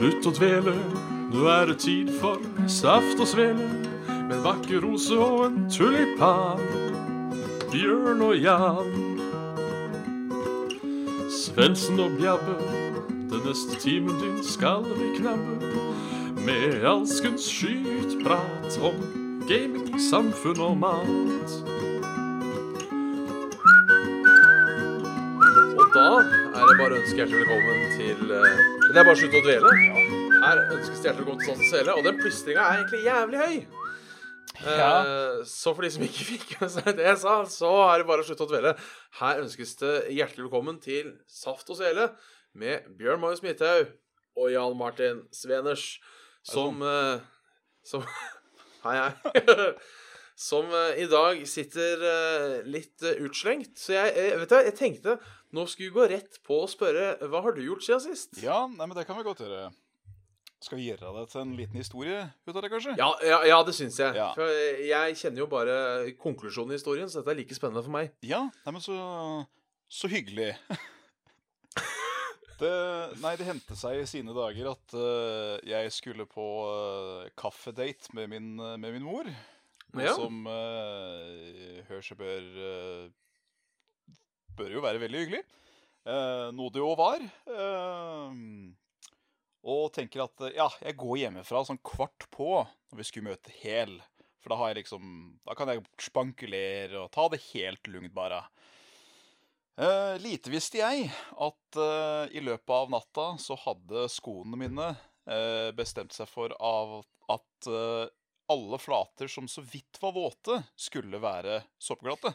Slutt å dvele, nå er det tid for saft og svele. Med en vakker rose og en tulipan. Bjørn og Jan. Svendsen og Bjabbe, den neste timen din skal vi knabbe. Med alskens skytprat om gaming, samfunn og mat. Og da er det bare å ønske hjertelig velkommen til eh, Det er bare å slutte å dvele. Her ønskes det hjertelig velkommen til Sans og Sele og den plystringa er egentlig jævlig høy. Ja. så for de som ikke fikk med seg det jeg sa, så er det bare å slutte å dvele. Her ønskes det hjertelig velkommen til Saft og Sele med Bjørn Magnus Midthaug og Jan Martin Sveners, som eh, Som Hei, hei. Som eh, i dag sitter eh, litt eh, utslengt. Så jeg, vet du, jeg tenkte nå skulle vi gå rett på å spørre hva har du gjort siden sist? Ja, nei, men det kan vi godt gjøre. Skal vi gjøre det til en liten historie ut av det, kanskje? Ja, ja, ja det syns jeg. Ja. For jeg kjenner jo bare konklusjonen i historien, så dette er like spennende for meg. Ja, nei, men så, så hyggelig. Det, nei, det hendte seg i sine dager at uh, jeg skulle på uh, kaffedate med min, uh, med min mor. Noe Ja. som uh, hør seg bør uh, Bør jo være veldig hyggelig. Uh, noe det jo var. Uh, og tenker at eh, ja, jeg går hjemmefra sånn kvart på når vi skulle møte Hel. For da har jeg liksom Da kan jeg spankulere og ta det helt lugnt, bare. Uh, lite visste jeg at uh, i løpet av natta så hadde skoene mine uh, bestemt seg for av at eh, alle flater som så vidt var våte, skulle være soppglatte.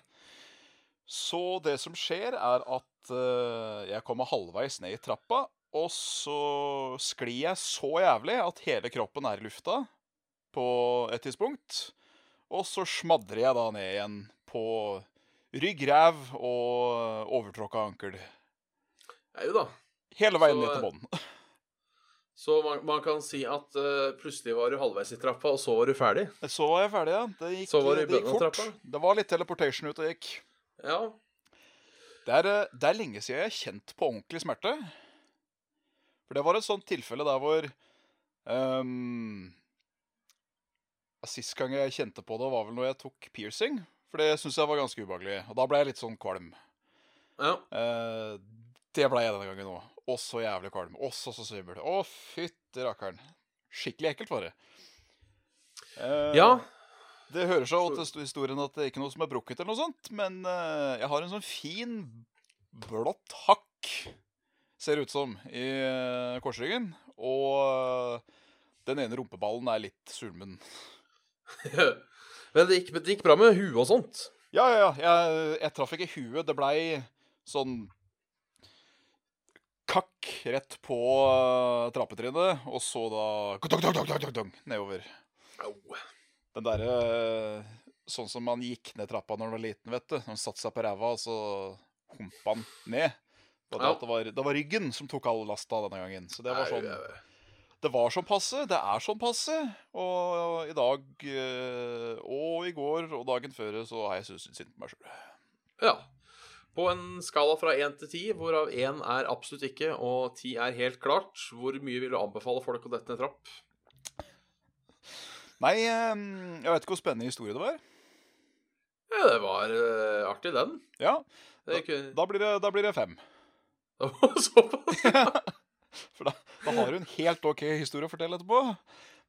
Så det som skjer, er at eh, jeg kommer halvveis ned i trappa, og så sklir jeg så jævlig at hele kroppen er i lufta på et tidspunkt. Og så smadrer jeg da ned igjen på rygg, ræv og overtråkka ankel. Jo da. Hele veien Så, ned til bånn. Så man, man kan si at uh, plutselig var du halvveis i trappa, og så var du ferdig. Så var jeg ferdig, ja. Det gikk, Så var det det gikk fort. trappa? Det var litt teleportation ut og gikk. Ja. Det er, eh, det er lenge siden jeg har kjent på ordentlig smerte. For det var et sånt tilfelle der hvor um, Sist gang jeg kjente på det, var vel når jeg tok piercing. For det syns jeg var ganske ubehagelig. Og da ble jeg litt sånn kvalm. ja. Uh, det ble jeg denne gangen òg. Og så jævlig kvalm. Og så så svimmel. Å, fytti rakkeren. Skikkelig ekkelt var det. Eh, Ja. Det hører seg også til historien at det er ikke noe som er brukket, eller noe sånt, men eh, jeg har en sånn fin blått hakk, ser det ut som, i eh, korsryggen. Og eh, den ene rumpeballen er litt sulmen. Men det gikk, det gikk bra med huet og sånt. Ja, ja, ja. Jeg, jeg traff ikke huet. Det blei sånn kakk rett på uh, trappetrinnet, og så da dong, dong, dong, dong, nedover. Au. Den derre uh, Sånn som man gikk ned trappa når man var liten, vet du. Man satte seg på ræva, og så humpa han ned. Det var, det var, det var ryggen som tok all lasta denne gangen. Så det var sånn. Det var sånn passe. Det er sånn passe. Og i dag uh, og i går og dagen før så har jeg syntes synd på meg sjøl. Ja. På en skala fra én til ti, hvorav én er absolutt ikke og ti er helt klart, hvor mye vil du anbefale folk å dette ned trapp? Nei, eh, jeg vet ikke hvor spennende historie det var. Ja, det var eh, artig, den. Ja, Det kunne... Da blir det, da blir det fem. Såpass. For da, da har du en helt OK historie å fortelle etterpå.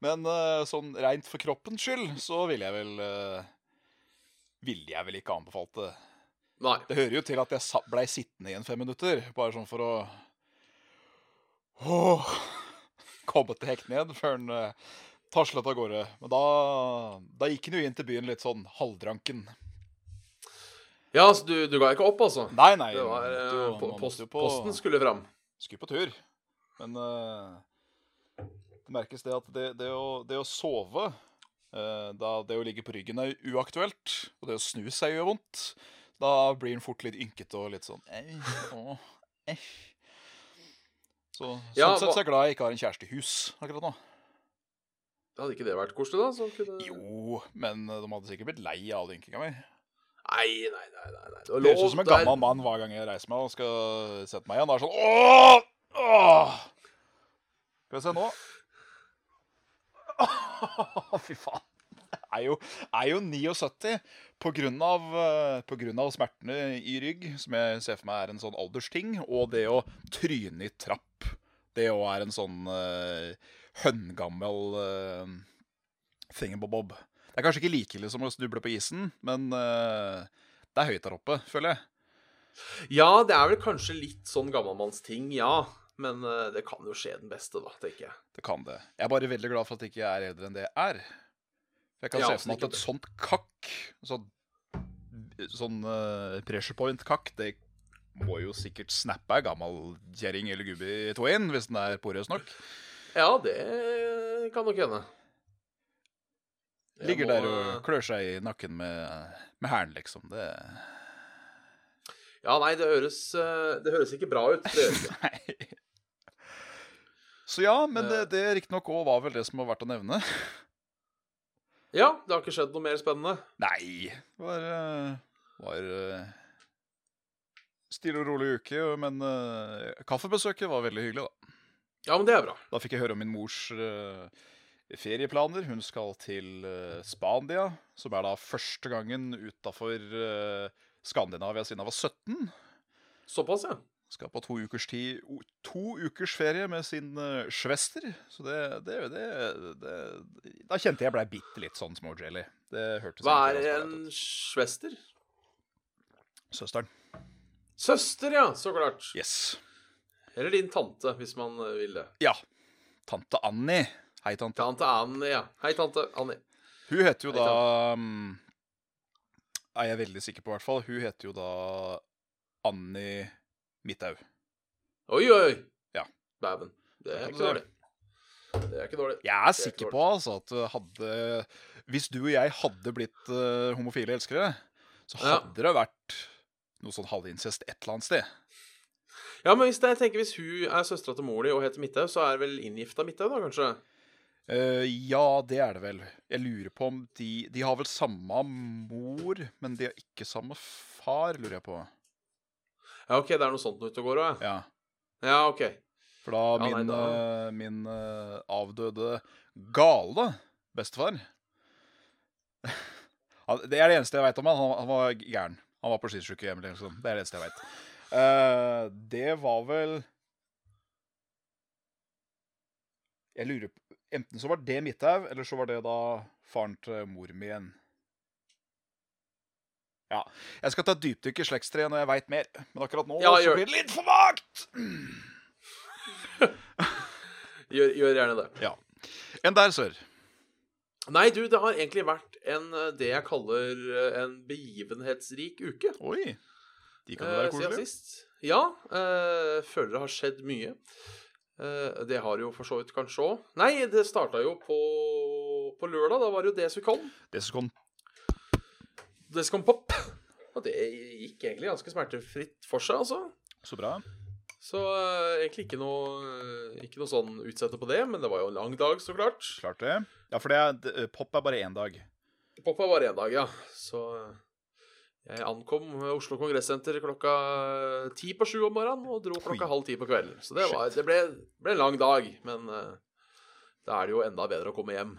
Men eh, sånn rent for kroppens skyld så ville jeg vel uh, Ville jeg vel ikke anbefalt det. Nei. Det hører jo til at jeg blei sittende igjen fem minutter, bare sånn for å Åh, komme til hektene ned før han uh, taslet av gårde. Men da, da gikk han jo inn til byen litt sånn halvdranken. Ja, så du, du ga ikke opp, altså? Nei, nei. Det var, eh, jo- po- post, på- Posten skulle fram. skulle på tur. Men uh, det merkes det at det, det, å, det å sove uh, da Det å ligge på ryggen er uaktuelt, og det å snu seg gjør vondt. Da blir den fort litt ynkete og litt sånn å, æsj». Så, Ja, Sånn sett så er jeg glad jeg ikke har en kjæreste i hus akkurat nå. Hadde ikke det vært koselig, da? Kunne... Jo, men de hadde sikkert blitt lei av dynkinga mi. Nei, nei, nei. nei, nei. Det høres lov ut som en der. gammel mann hver gang jeg reiser meg og skal sette meg igjen. Da er sånn Åh! Åh! Skal vi se nå. Fy faen. Er jo, er jo 79 på grunn, av, eh, smertene i rygg, som jeg ser for meg er en sånn aldersting, og det å tryne i trapp. Det òg er en sånn uh, høngammel uh, thingamabob. Det er kanskje ikke like ille som å snuble på isen, men uh, det er høyt der oppe, føler jeg. Ja, det er vel kanskje litt sånn gammelmannsting, ja. Men eh, det kan jo skje den beste, da, tenker jeg. Det kan det. Jeg er bare veldig glad for at jeg ikke er eldre enn det jeg er. For jeg kan se for meg at et sånt kakk, sånn, sånn uh, pressure point-kakk, det må jo sikkert snappe ei gammel kjerring eller gubbe i twain, hvis den er porøs nok. Ja, det kan nok hende. Jeg Ligger må, der og klør seg i nakken med, med hælen, liksom. Det Ja, nei, det høres, eh, det høres ikke bra ut. Det gjør ikke. Nei. Så ja, men det, Eh. det riktignok òg var vel det som var verdt å nevne. Ja, det har ikke skjedd noe mer spennende. Nei, det var, eh, var eh, stille og rolig uke, men eh, kaffebesøket var veldig hyggelig, da. Ja, men det er bra. Da fikk jeg høre om min mors ferieplaner. Hun skal til Spania, som er da første gangen utafor Skandinavia siden jeg var 17. Såpass, ja. Skal på to ukers, tid, to ukers ferie med sin uh, svester. Så det, det, det, det Da kjente jeg blei bitte litt sånn små-jelly. Det hørtes Hva er en svester? Søsteren. Søster, ja. Så klart. Yes. Eller din tante, hvis man eh, vil det. Ja. Tante Annie. Hei, tante. Tante Annie, ja. Hei, tante Annie. Hun heter jo Hei, da um, Er jeg veldig sikker på, i hvert fall. Hun heter jo da Annie Midthaug. Oi, oi, oi. Ja. Dæven. Det er ikke dårlig. Det er ikke dårlig. Jeg er sikker på altså, at uh, hadde Hvis du og jeg hadde blitt uh, homofile elskere, så Ja. hadde det vært noe sånn halvincest et eller annet sted. Ja, men hvis, det, jeg tenker, hvis hun er søstera til mor di og heter Midthaug, så er vel inngifta Midthaug, da, kanskje? Uh, ja, det er det vel. Jeg lurer på om de De har vel samme mor, men de har ikke samme far, lurer jeg på. Ja, OK, det er noe sånt ute og går òg, ja. Ja. Ja, OK. For da Ja, nei, min, da- eh, min uh, avdøde gale bestefar Det er det eneste jeg veit om han. han. Var gæren. Han var på skisykehjem Liksom. Det er det eneste jeg veit. det var vel Jeg lurer på Enten så var det Midthaug, eller så var det da faren til mor mi igjen. Ja. Jeg skal ta dypdykk i slektstreet når jeg veit mer, men akkurat nå Ja, så gjør- blir det litt for vagt! Gjør, gjør gjerne det. Ja. Enn der, sør. Nei, du, det har egentlig vært en, eh, det jeg kaller eh, en begivenhetsrik uke. Oi. De kan jo eh, være koselige. sist. Ja. eh, føler det har skjedd mye. Eh, det har jo for så vidt kanskje òg. Nei, det starta jo på, på lørdag. Da var det jo Desicon. Desicon. skal Pop. Og det gikk egentlig ganske smertefritt for seg, altså. Så bra. Så uh, egentlig ikke noe, eh, ikke noe sånn utsette på det, men det var jo en lang dag, så klart. Klart det. Ja, for det er, det- pop er bare én dag. Pop er bare én dag, ja. Så eh, jeg ankom Oslo Kongressenter klokka eh, ti på sju om morgenen og dro klokka Oi. halv ti på kvelden. Så det, var, det ble, ble en lang dag, men uh, da er det jo enda bedre å komme hjem.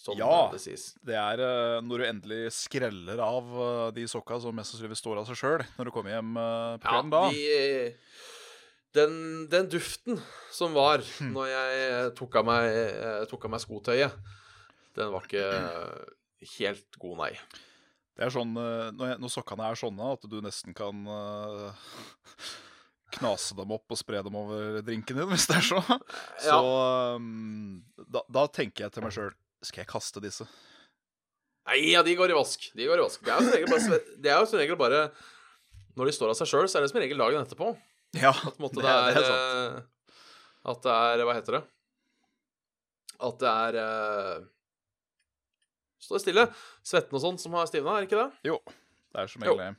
Sånn Ja. det sies. Det er eh, når du endelig skreller av eh, de sokka som mest sannsynlig står av seg sjøl når du kommer hjem eh, på Ja, da. de, den, den duften som var Hm. når jeg tok av meg, tok av meg skotøyet, den var ikke helt god, nei. Det er sånn når, jeg, når sokkene er sånne at du nesten kan uh, knase dem opp og spre dem over drinken din, hvis det er så. Så um, da, da tenker jeg til meg sjøl Skal jeg kaste disse? Nei, ja, de går i vask. De går i vask. Det er jo som regel bare, det er jo som regel bare Når de står av seg sjøl, så er det som regel dagen etterpå. Ja, At, måte, det, er, det er sant. eh, At det er Hva heter det? At det er uh, Står stille. Svetten og sånn som har stivna, er det ikke det? Jo, det er som regel.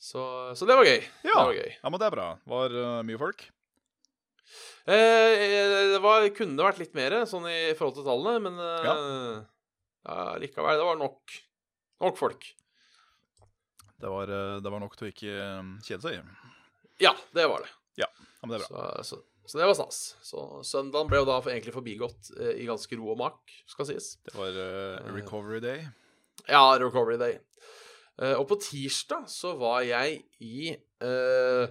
Så, så det var gøy. Ja. Det var gøy. Ja, men det er bra. Var uh, mye folk? Eh, det var, kunne vært litt mer, sånn i forhold til tallene, men eh, Ja. ja, likevel. Det var nok, nok folk. Det var, eh, det var nok til å ikke eh, kjede seg. Ja, det var det. Ja, men det er bra. Så, så Så det var stas. Så søndagen ble jo da for- egentlig forbigått eh, i ganske ro og mak, skal sies. Det var eh, recovery day. Ja, recovery day. Eh, og på tirsdag så var jeg i eh,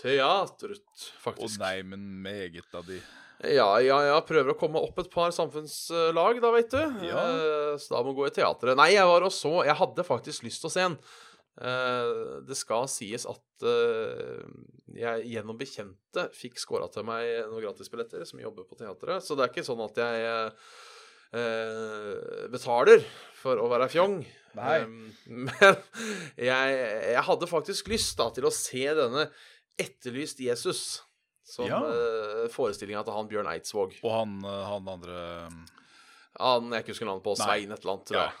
teatret, Å faktisk. nei, men meget av de. Ja, ja, ja. Prøver å komme opp et par samfunnslag, da, vet du. Ja. Eh, så da må gå i teatret. Nei, jeg var og så Jeg hadde faktisk lyst til å se en. Eh, det skal sies at eh, jeg gjennom bekjente fikk scora til meg noen gratisbilletter som jobber på teatret. Så det er ikke sånn at jeg betaler for å være fjong. Nei. Men jeg, jeg hadde faktisk lyst da til å se denne Etterlyst Jesus. Som Ja. uh, forestillinga til han Bjørn Eidsvåg. Og han, eh, han andre um, Han jeg ikke husker navnet på. Svein et eller annet, tror jeg.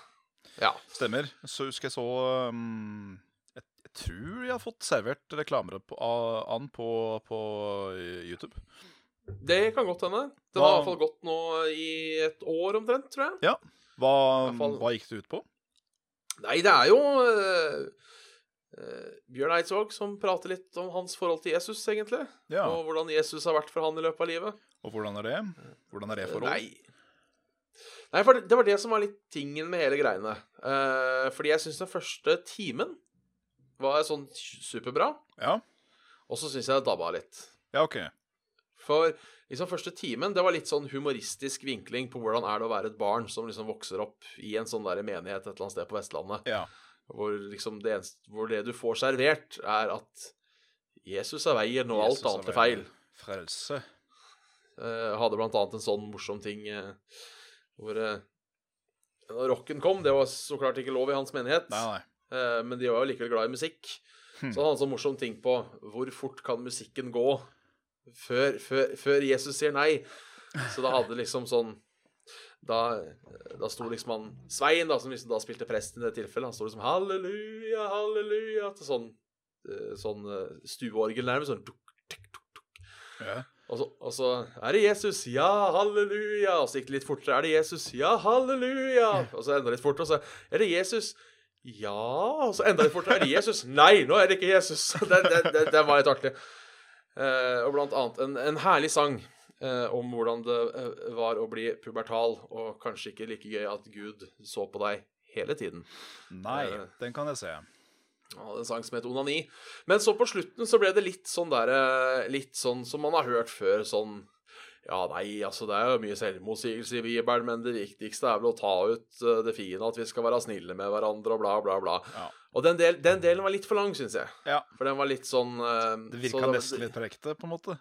Ja. Stemmer. Så husker jeg så um, jeg, jeg tror jeg har fått servert reklamer på, av han på, på YouTube. Det kan godt hende. Den Hva- har i hvert fall gått nå i et år omtrent, tror jeg. Hva, hva gikk det ut på? Nei, det er jo eh, eh, Bjørn Eidsvåg som prater litt om hans forhold til Jesus, egentlig. Ja, Og hvordan Jesus har vært for han i løpet av livet. Og hvordan er det? Hvordan er det forhold? Nei. Nei, for det, det var det som var litt tingen med hele greiene. Eh, fordi jeg syns den første timen var sånn superbra, Ja, og så syns jeg det dabba litt. ja ok. For liksom første timen, det var litt sånn humoristisk vinkling på hvordan er det å være et barn som liksom vokser opp i en sånn der menighet et eller annet sted på Vestlandet, Ja. Hvor liksom det, eneste, hvor det du får servert, er at Jesus er veien, og alt Jesus annet er feil. Frelse. Eh, hadde blant annet en sånn morsom ting eh, hvor eh, Når rocken kom, det var så klart ikke lov i hans menighet, Nei, nei. eh, men de var jo likevel glad i musikk. Hm. Så han hadde en sånn morsom ting på hvor fort kan musikken gå før, før, før Jesus sier nei. Så da hadde liksom sånn Da, da sto liksom han Svein, da, som liksom da spilte prest i det tilfellet, han sto liksom halleluja, halleluja til sånn, eh, sånn eh, stueorgel nærmest. Sånn duk, duk, duk, duk. Ja. Og så, og så Er det Jesus? Ja, halleluja. Og så gikk det litt fortere. Er det Jesus? Ja, halleluja. Og så enda litt fortere. Og så Er det Jesus? Ja. Og så enda litt fortere. Er det Jesus? Nei, nå er det ikke Jesus. Den, den, den, den var litt artig. Eh, og blant annet en, en herlig sang eh, om hvordan det eh, var å bli pubertal, og kanskje ikke like gøy at Gud så på deg hele tiden. Nei, Eh. den kan jeg se. Ja, en sang som het Onani. Men så på slutten så ble det litt sånn der eh, Litt sånn som man har hørt før, sånn Ja, nei, altså, det er jo mye selvmotsigelse i Bibelen, men det viktigste er vel å ta ut eh, det fine, at vi skal være snille med hverandre, og bla, bla, bla. Ja. Og den, del, den delen var litt for lang, syns jeg. Ja. For den var litt sånn uh, Det virka så nesten litt på ekte, på en måte.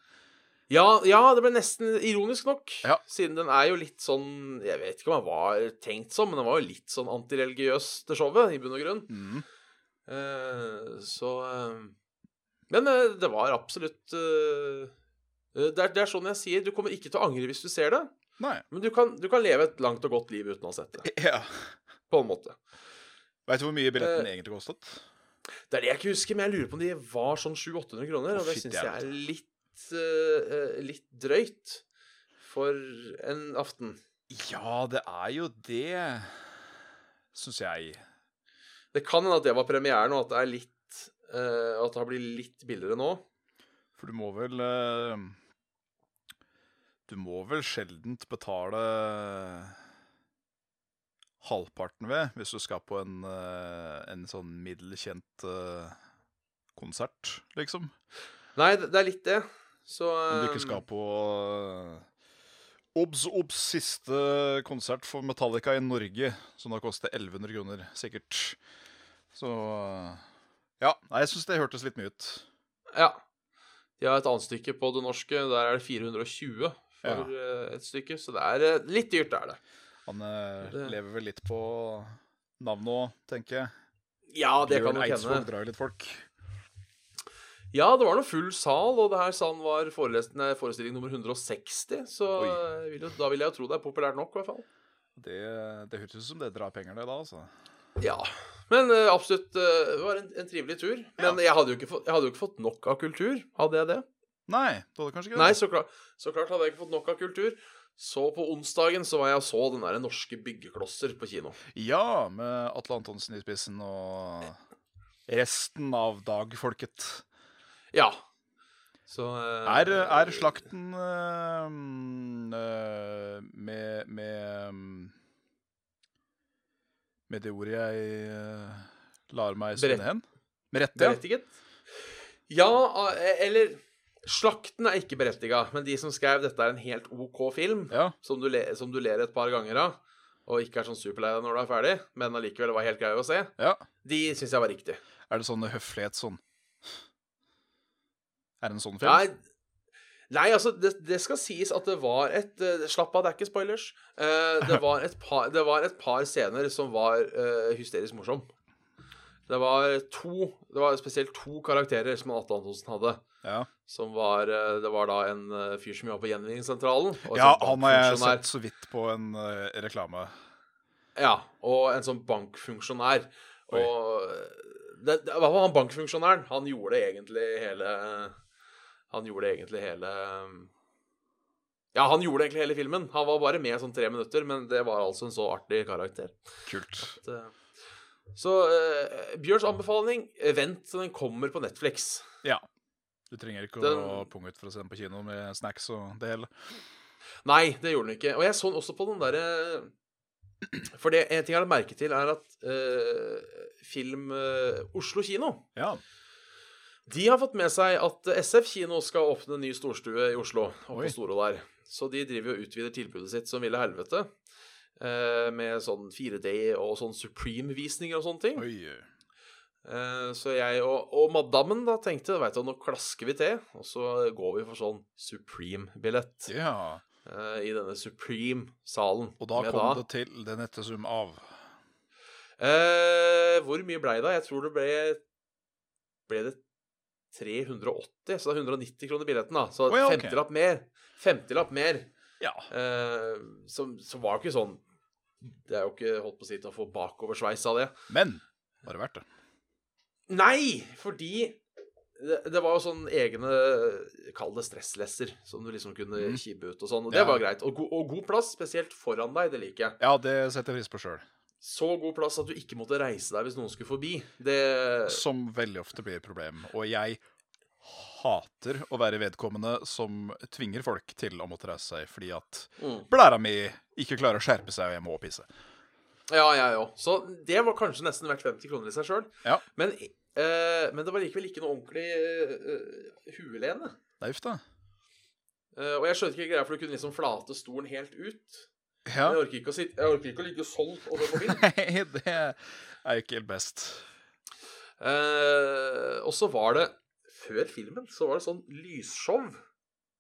Ja, ja, det ble nesten ironisk nok. Ja. Siden den er jo litt sånn Jeg vet ikke om den var tenkt sånn, men den var jo litt sånn antireligiøs til showet, i bunn og grunn. Mm. Uh, så uh, Men uh, det var absolutt det, er, det er sånn jeg sier, du kommer ikke til å angre hvis du ser det, Nei. men du kan, du kan leve et langt og godt liv uten å ha sett det, Ja. på en måte. Veit du hvor mye billetten egentlig kostet? Det er det jeg ikke husker, men jeg lurer på om de var sånn 700-800 kroner, Oh, og det syns jeg er litt, litt drøyt for en aften. Ja, det er jo det, syns jeg. Det kan hende at det var premieren, og at det er litt eh, At det har blitt litt billigere nå. For du må vel eh, Du må vel sjeldent betale halvparten ved hvis du skal på en, eh, en sånn middelkjent eh, konsert, liksom. Nei, det er litt det. Så Om du eh, ikke skal på eh, Obs, obs, siste konsert for Metallica i Norge, som da koster 1100 kroner, sikkert. Så Ja, nei, jeg syns det hørtes litt mye ut. Ja. De har et annet stykke på det norske. Der er det 420 for Ja. eh, et stykke. Så det er litt dyrt, er det. Han Det- lever vel litt på navnet òg, tenker jeg. Ja, det kan Bjørn nok Eidsvåg drar jo litt folk. Ja, det var noe full sal, og det her sa han var nei, forestilling nummer 160. Så vil jo, da vil jeg jo tro det er populært nok, i hvert fall. Det, det høres ut som det drar penger, det da, altså. Ja. Men uh, absolutt uh, det var en, en trivelig tur. Men jeg, hadde fått, jeg hadde jo ikke fått nok av kultur. Hadde jeg det? Nei, du hadde kanskje ikke det? Nei, så klart, så klart hadde jeg ikke fått nok av kultur. Så på onsdagen så var jeg og så den der norske byggeklosser på kino. Ja, med Atle Antonsen i spissen og resten av dagfolket. Ja. Så uh, Er, er slakten eh, med, med Med det ordet jeg uh, lar meg Berett- hen? Med rette, berettiget? Ja, eller Slakten er ikke berettiga, men de som skrev dette er en helt OK film, ja. som, du le, som du ler et par ganger av, og ikke er sånn superlei deg når du er ferdig, men allikevel var helt grei å se, ja. de syns jeg var riktig. Er det sånn høflighet sånn Er det en sånn film? Nei, nei altså, det, det skal sies at det var et uh, Slapp av, det er ikke spoilers. Uh, det, var par, det var et par scener som var uh, hysterisk morsom. Det var to Det var spesielt to karakterer som Atle Antonsen hadde. Ja, Som var Det var da en fyr som jobba på Gjenvinningssentralen. ja sånn han har jeg sett så vidt på en reklame. Ja, og en sånn bankfunksjonær. Oi. Og det, det, var han bankfunksjonæren? Han gjorde egentlig hele Han gjorde egentlig hele Ja, han gjorde egentlig hele filmen. Han var bare med sånn tre minutter, men det var altså en så artig karakter. Kult. At, uh, Så uh, Bjørns anbefaling, eh, vent til den kommer på Netflix. Ja. Du trenger ikke Den- å punge ut for å se den på kino med snacks og det hele. Nei, det gjorde den ikke. Og jeg så den også på den derre For det en ting jeg har lagt merke til, er at uh, film eh, Oslo kino Ja. De har fått med seg at SF kino skal åpne en ny storstue i Oslo. Oppe på Storo der. Så de driver og utvider tilbudet sitt som ville helvete. eh, med sånn 4D og sånn Supreme-visninger og sånne ting. Eh, så jeg og, og madammen da tenkte vet du, nå klasker vi til, og så går vi for sånn Supreme-billett Ja. eh, i denne Supreme-salen. Og da kom kom det til den nette sum av Eh, hvor mye blei det? Jeg tror det ble Ble det 380, så det er 190 kroner billetten, da. Så oh, ja, okay. 50-lapp mer. 50-lapp mer. Ja. Eh, så, så, var jo ikke sånn Det er jo ikke holdt på å si til å få bakoversveis av det. Men var det verdt det? Nei, fordi det, det var jo sånn egne Kall det stresslesser, som du liksom kunne Mhm. kibbe ut og sånn. Og det Ja. var greit. Og, go og god plass, spesielt foran deg, det liker jeg. Ja, det setter jeg pris på sjøl. Så god plass at du ikke måtte reise deg hvis noen skulle forbi. Det Som veldig ofte blir et problem. Og jeg hater å være vedkommende som tvinger folk til å måtte reise seg fordi at Mm. blæra mi ikke klarer å skjerpe seg, og jeg må pisse. Ja, jeg òg. Så det var kanskje nesten verdt 50 kroner i seg sjøl. Ja. Men, eh, men det var likevel ikke noe ordentlig eh, huelene. Nei, uff da. Eh, og jeg skjønte ikke greia, for du kunne liksom flate stolen helt ut. Ja. Jeg orker ikke å, sitte, jeg orker ikke å ligge sånn og se på film. Nei, det er ikke helt best. Eh, og så var det Før filmen så var det sånn lysshow.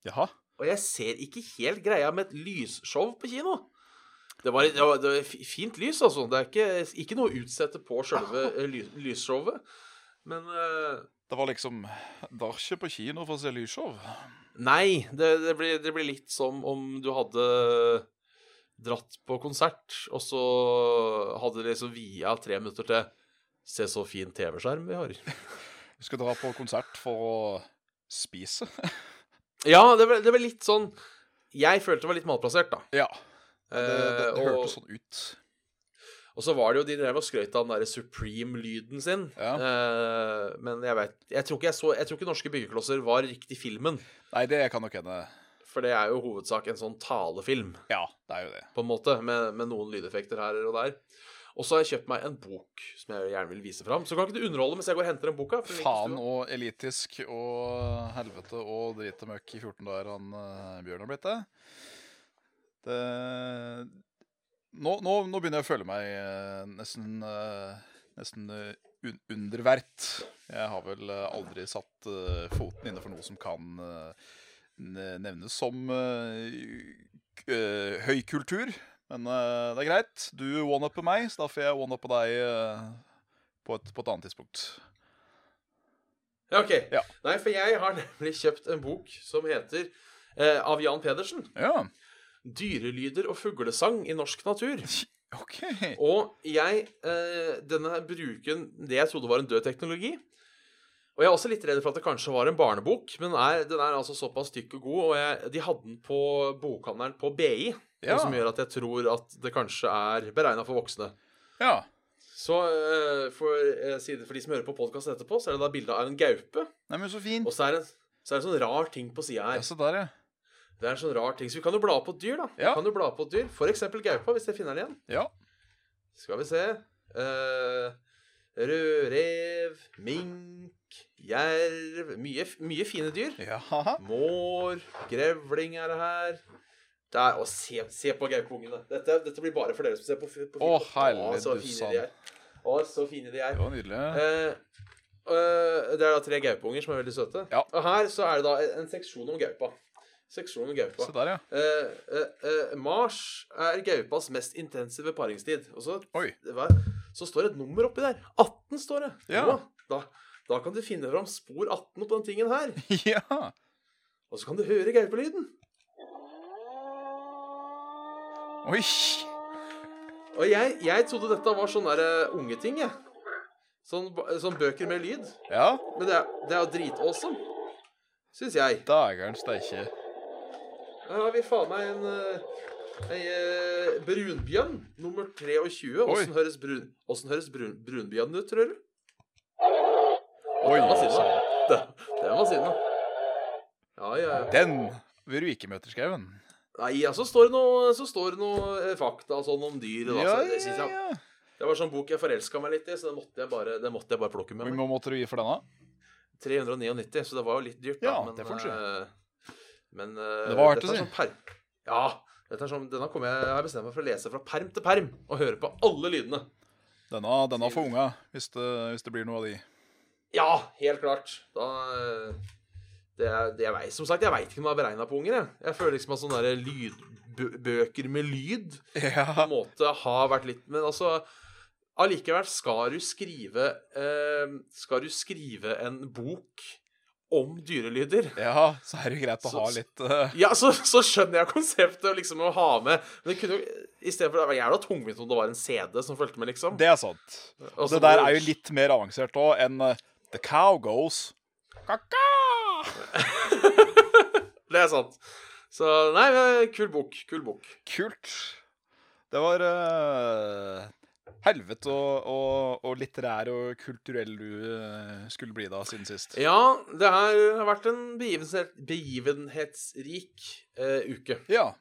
Jaha. Og jeg ser ikke helt greia med et lysshow på kino. Det var, det var, det var fint lys, altså. Det er ikke, ikke noe å utsette på sjølve ly, lysshowet. Men eh, Det var liksom Det var ikke på kino for å se lysshow. Nei, det, det, blir, det blir litt som om du hadde dratt på konsert, og så hadde de liksom via tre minutter til Se så fin TV-skjerm vi har. Vi skal dra på konsert for å spise. Ja, det ble, det ble litt sånn Jeg følte det var litt malplassert, da. Ja. Det, det, det Eh, hørtes sånn ut. Og så var det jo de drev og skrøt av den derre Supreme-lyden sin. Ja. Eh, men jeg veit jeg jeg, jeg tror ikke Norske byggeklosser var riktig filmen. Nei, det kan nok hende. For det er jo i hovedsak en sånn talefilm, Ja, det er jo det. på en måte, med, med noen lydeffekter her og der. Og så har jeg kjøpt meg en bok som jeg gjerne vil vise fram. Så kan ikke du underholde mens jeg går og henter den boka? Faen og elitisk og helvete og drit og møkk i 14 dager han uh, Bjørn har blitt det. det nå, nå, nå begynner jeg å føle meg uh, nesten uh, Nesten un undervert. Jeg har vel aldri satt foten inne for noe som kan eh, ne- nevnes som høykultur. k- eh. Men eh, det er greit. Du one-upper meg, så da får jeg one-uppe deg eh, på, et, på et annet tidspunkt. Ja, OK. Ja. Nei, for jeg har nemlig kjøpt en bok som heter eh, av Jan Pedersen. Ja, 'Dyrelyder og fuglesang i norsk natur'. OK. Og jeg eh, Denne bruken det jeg trodde var en død teknologi. Og jeg er også litt redd for at det kanskje var en barnebok, men er, den er altså såpass tykk og god. Og jeg, de hadde den på bokhandelen på BI, Ja. som gjør at jeg tror at det kanskje er beregna for voksne. Ja. Så eh, for, eh, for de som hører på podkasten etterpå, så er det da bilde av en gaupe. Nei, men så fint. Og så er det, så er det en sånn rar ting på sida Ja, så der, ja. Det er en sånn rar ting. Så vi kan jo bla på et dyr, da. Ja. Vi kan jo bla på et dyr. For eksempel gaupa, hvis jeg finner den igjen. Ja. Skal vi se Eh, Rødrev, mink, jerv Mye, mye fine dyr. ja. Mår, grevling er det her. Der, og se, se på gaupungene. Dette, dette blir bare for dere som ser på, på Å, film. å, så fine de er. Å, så fine de er. Det var nydelig. Eh, eh, det er da tre gaupunger som er veldig søte. Ja. Og her så er det da en seksjon om gaupa. Seksjon om gaupa. Se der, ja. Eh, eh, eh, mars er gaupas mest intensive paringstid. Og så, Oi. det var, så står det et nummer oppi der. 18 står det. Ja. Da, da kan du finne fram spor 18 på den tingen her. Ja. Og så kan du høre gaupelyden. Oi. Og jeg, jeg trodde dette var sånne der, unge ungeting, jeg. Sånn, sånn bøker med lyd. Ja. Men det er, det er jo dritawesome. Syns jeg. Dager'n steike. Her har vi faen meg en uh, brunbjørn nummer 23. Åssen høres, brun, høres brun, brunbjørn ut, tror du? Oi. Den var sinna. Den, var sinna. Ja, ja, ja. Den vil du ikke møte skauen. Nei, ja, så står det noe, står det noe eh, fakta sånn om dyr. Da, Ja, så det, ja, ja. det var sånn bok jeg forelska meg litt i, så den måtte jeg bare, måtte jeg bare plukke med Hvor mye måtte du gi for denne? 399, så det var jo litt dyrt, da. Ja, men, det eh, Men eh, Det var verdt å si. sånn per... Ja. Er sånn, denne jeg, jeg har bestemt meg for å lese fra perm til perm og høre på alle lydene. Denne, denne for unga, hvis det, hvis det blir noe av de. Ja, helt klart. Da eh, det, det jeg vet, Som sagt, jeg veit ikke om det er beregna på unger. Jeg, jeg føler liksom at sånne lydbøker med lyd på en måte har vært litt Men altså Allikevel skal du skrive eh, Skal du skrive en bok om dyrelyder. ja, så er det greit å Så- ha litt uh... Ja, så, så skjønner jeg konseptet liksom å ha med Men det kunne jo istedenfor det var jævla tungvint om det var en CD som fulgte med, liksom. Det er sant. Og Det der er jo litt mer avansert òg enn uh, The cow goes Kaka! Det er sant. Så nei, kul bok. Kul bok. Kult. Det var eh, helvete og, og, og litterær og kulturell du eh, skulle bli da siden sist. Ja, det har vært en begivenhet, begivenhetsrik eh, uke, Ja.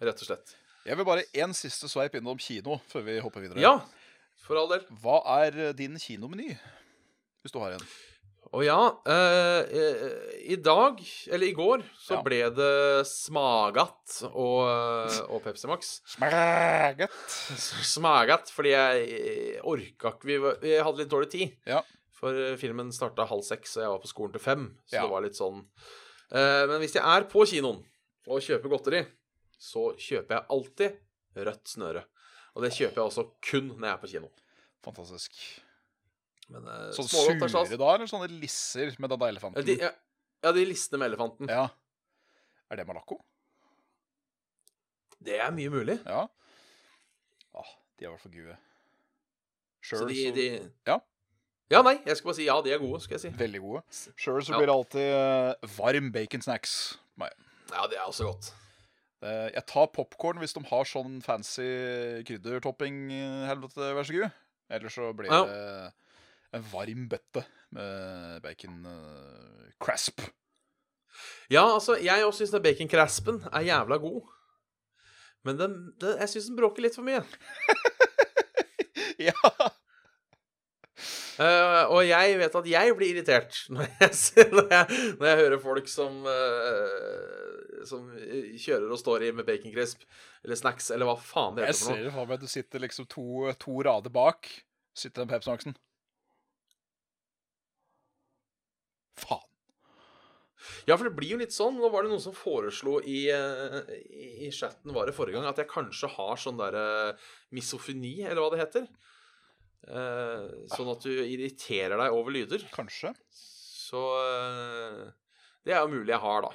rett og slett. Jeg vil bare én siste sveip innom kino før vi hopper videre. Ja, for all del. Hva er din kinomeny? Hvis du har en. Og ja, eh, eh, i dag, eller i går, så Ja. ble det Smagat og, eh, og Pepsi Max. Smaget. Smagat, fordi jeg orka ikke vi, vi hadde litt dårlig tid. Ja. For eh, filmen starta halv seks, og jeg var på skolen til fem. Så Ja. det var litt sånn Eh, Men hvis jeg er på kinoen og kjøper godteri, så kjøper jeg alltid rødt snøre. Og det kjøper jeg også kun når jeg er på kino. Fantastisk. Men uh, Sånn sure da, eller sånne lisser med den Ja, elefanten? de, ja, ja, de lissene med elefanten. Ja. Er det Malaco? Det er mye mulig. Ja. Åh, de er i hvert fall gode. Så de, så, de Ja. Ja, nei, jeg skal bare si ja, de er gode, skal jeg si. Veldig gode. Sjøl så Ja. blir det alltid eh, varm bacon snacks. Nei. Ja, det er også godt. Eh, jeg tar popkorn hvis de har sånn fancy kryddertopping. Helvete, vær så god. Ellers så blir Ja. det en varm bøtte med bacon uh, crasp. Ja, altså, jeg også syns baconcraspen er jævla god. Men den, den, jeg syns den bråker litt for mye. ja. Uh, og jeg vet at jeg blir irritert når jeg, når jeg, når jeg hører folk som uh, Som kjører og står i med baconcrisp eller snacks eller hva faen det heter Jeg ser det for meg. at Du sitter liksom to, to rader bak. Sitter den Pepsi Faen. Ja, for det blir jo litt sånn. Nå var det noen som foreslo i, eh, i, chatten var det forrige gang at jeg kanskje har sånn derre misofoni, eller hva det heter. Eh, sånn at du irriterer deg over lyder. Kanskje. Så eh, Det er jo mulig jeg har, da.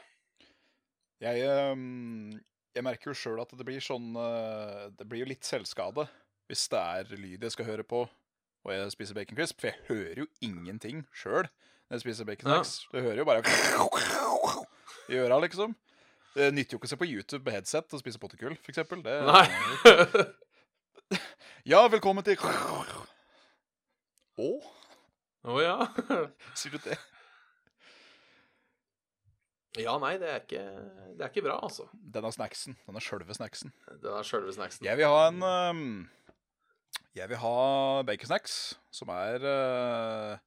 Jeg, ehm, jeg merker jo sjøl at det blir sånn eh, Det blir jo litt selvskade hvis det er lyd jeg skal høre på og jeg spiser bacon crisp. For jeg hører jo ingenting sjøl når jeg spiser bacon Ja. snacks. Det hører jo bare i øra, liksom. Det nytter jo ikke å se på YouTube med headset og spise pottekull, eksempel. Det, Nei. Ja, velkommen til Å? Å ja. Sier du det? Ja, nei, det er ikke, det er ikke bra, altså. Denne snacksen. Denne sjølve snacksen. Den er sjølve snacksen. Jeg vil ha en um... Jeg vil ha baconsnacks som er uh,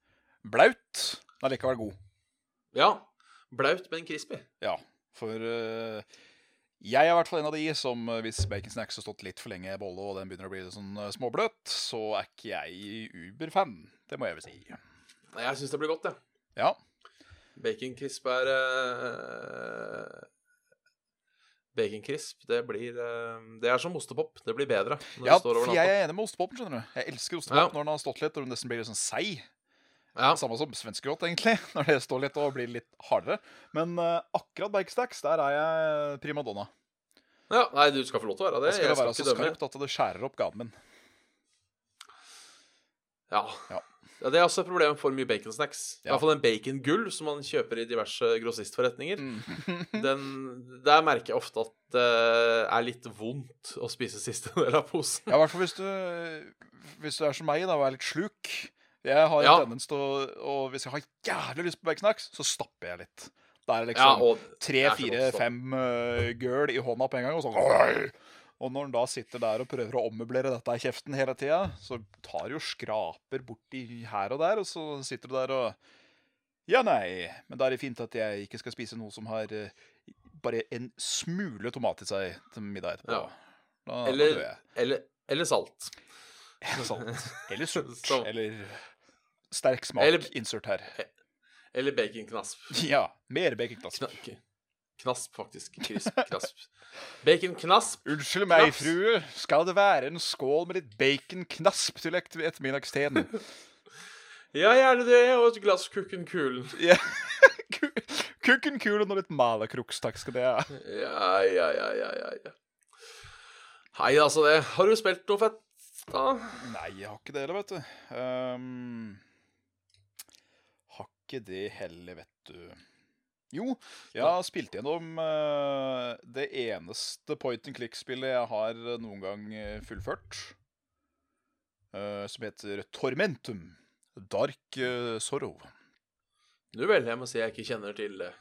blaut, men likevel god. Ja. Blaut, men crispy. Ja, for uh, jeg er i hvert fall en av de som hvis hvis baconsnacks har stått litt for lenge i bolle, og den begynner å bli sånn eh, småbløt, så er ikke jeg Uber-fan. Det må jeg vel si. Nei, Jeg syns det blir godt, jeg. Ja. Baconcrisp er uh, Baconcrisp, det blir uh, Det er som ostepop. Det blir bedre ja, for jeg er enig med ostepopen, skjønner du. Jeg elsker ostepop Ja. når den har stått litt og den nesten blir litt sånn seig. Ja. Samme som svenskegodt, egentlig, når det står litt og blir litt hardere. Men uh, akkurat baconsnacks, der er jeg primadonna. ja. Nei, du skal få lov til å være det. Da skal det Jeg være så skarpt at det skjærer opp gaven min. Ja. Ja. ja. Det er også et problem for mye baconsnacks. I hvert fall den bacongull som man kjøper i diverse grossistforretninger. Mm. Den, der merker jeg ofte at det er litt vondt å spise siste del av posen. Ja, i hvert fall hvis du, hvis du er som meg da, og er litt sluk. Jeg har en Ja. tendens til å Og hvis jeg har jævlig lyst på baconsnacks, så stapper jeg litt. Da er det Ja, liksom tre, det er så fire, godt, så. fem uh, gøl i hånda på en gang, og sånn «Oi!» Og når han da sitter der og prøver å ommøblere dette i kjeften hele tida, så tar jo skraper borti her og der, og så sitter du der og Ja, nei, men da er det fint at jeg ikke skal spise noe som har eh, bare en smule tomat i seg til middag etterpå. Ja. Da Eller, da eller, eller salt. Eller salt. Eller surt. Eller sterk smak. Eller- Insert her. Eller baconknasp. Ja. Mer baconknasp. Kna knasp, faktisk. Krisp, knasp. Baconknasp. Unnskyld meg, knasp. frue. Skal det være en skål med litt baconknasp til et ettermiddagsteen? Ja, gjerne det, og et glass Kukken-kulen. Ja. Kukkenkulen og litt malakruks, takk skal det ha. Ja, ja, ja, ja, ja, ja. Hei, altså det. Har du spilt noe fett, da? Nei, jeg har ikke det heller, vet du. Har ikke det heller, vet du. Jo, jeg har spilt gjennom uh, det eneste point and click-spillet jeg har eh, noen gang eh, fullført. Uh, som heter Tormentum. Dark uh, Sorrow. Du vel, jeg må si jeg ikke kjenner til det.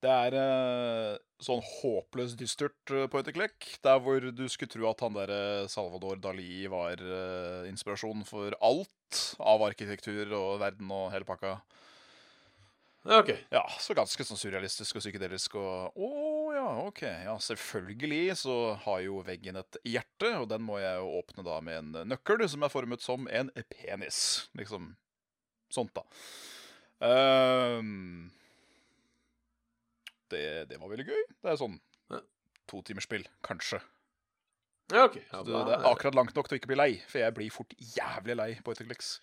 Det er eh, sånn håpløst dystert point and click. Der hvor du skulle tro at han der eh, Salvador Dali var eh, inspirasjon for alt av arkitektur og verden og hele pakka. Ja, OK. Ja, så ganske sånn surrealistisk og psykedelisk og Å ja, OK. Ja, selvfølgelig så har jo veggen et hjerte, og den må jeg jo åpne da med en nøkkel som er formet som en penis. Liksom sånt, da. Um, det, det var veldig gøy. Det er sånn Ja. to timers spill, kanskje. Ja, ok. Ja, Så det, det er akkurat langt nok til å ikke bli lei, for jeg blir fort jævlig lei på Etterclicks.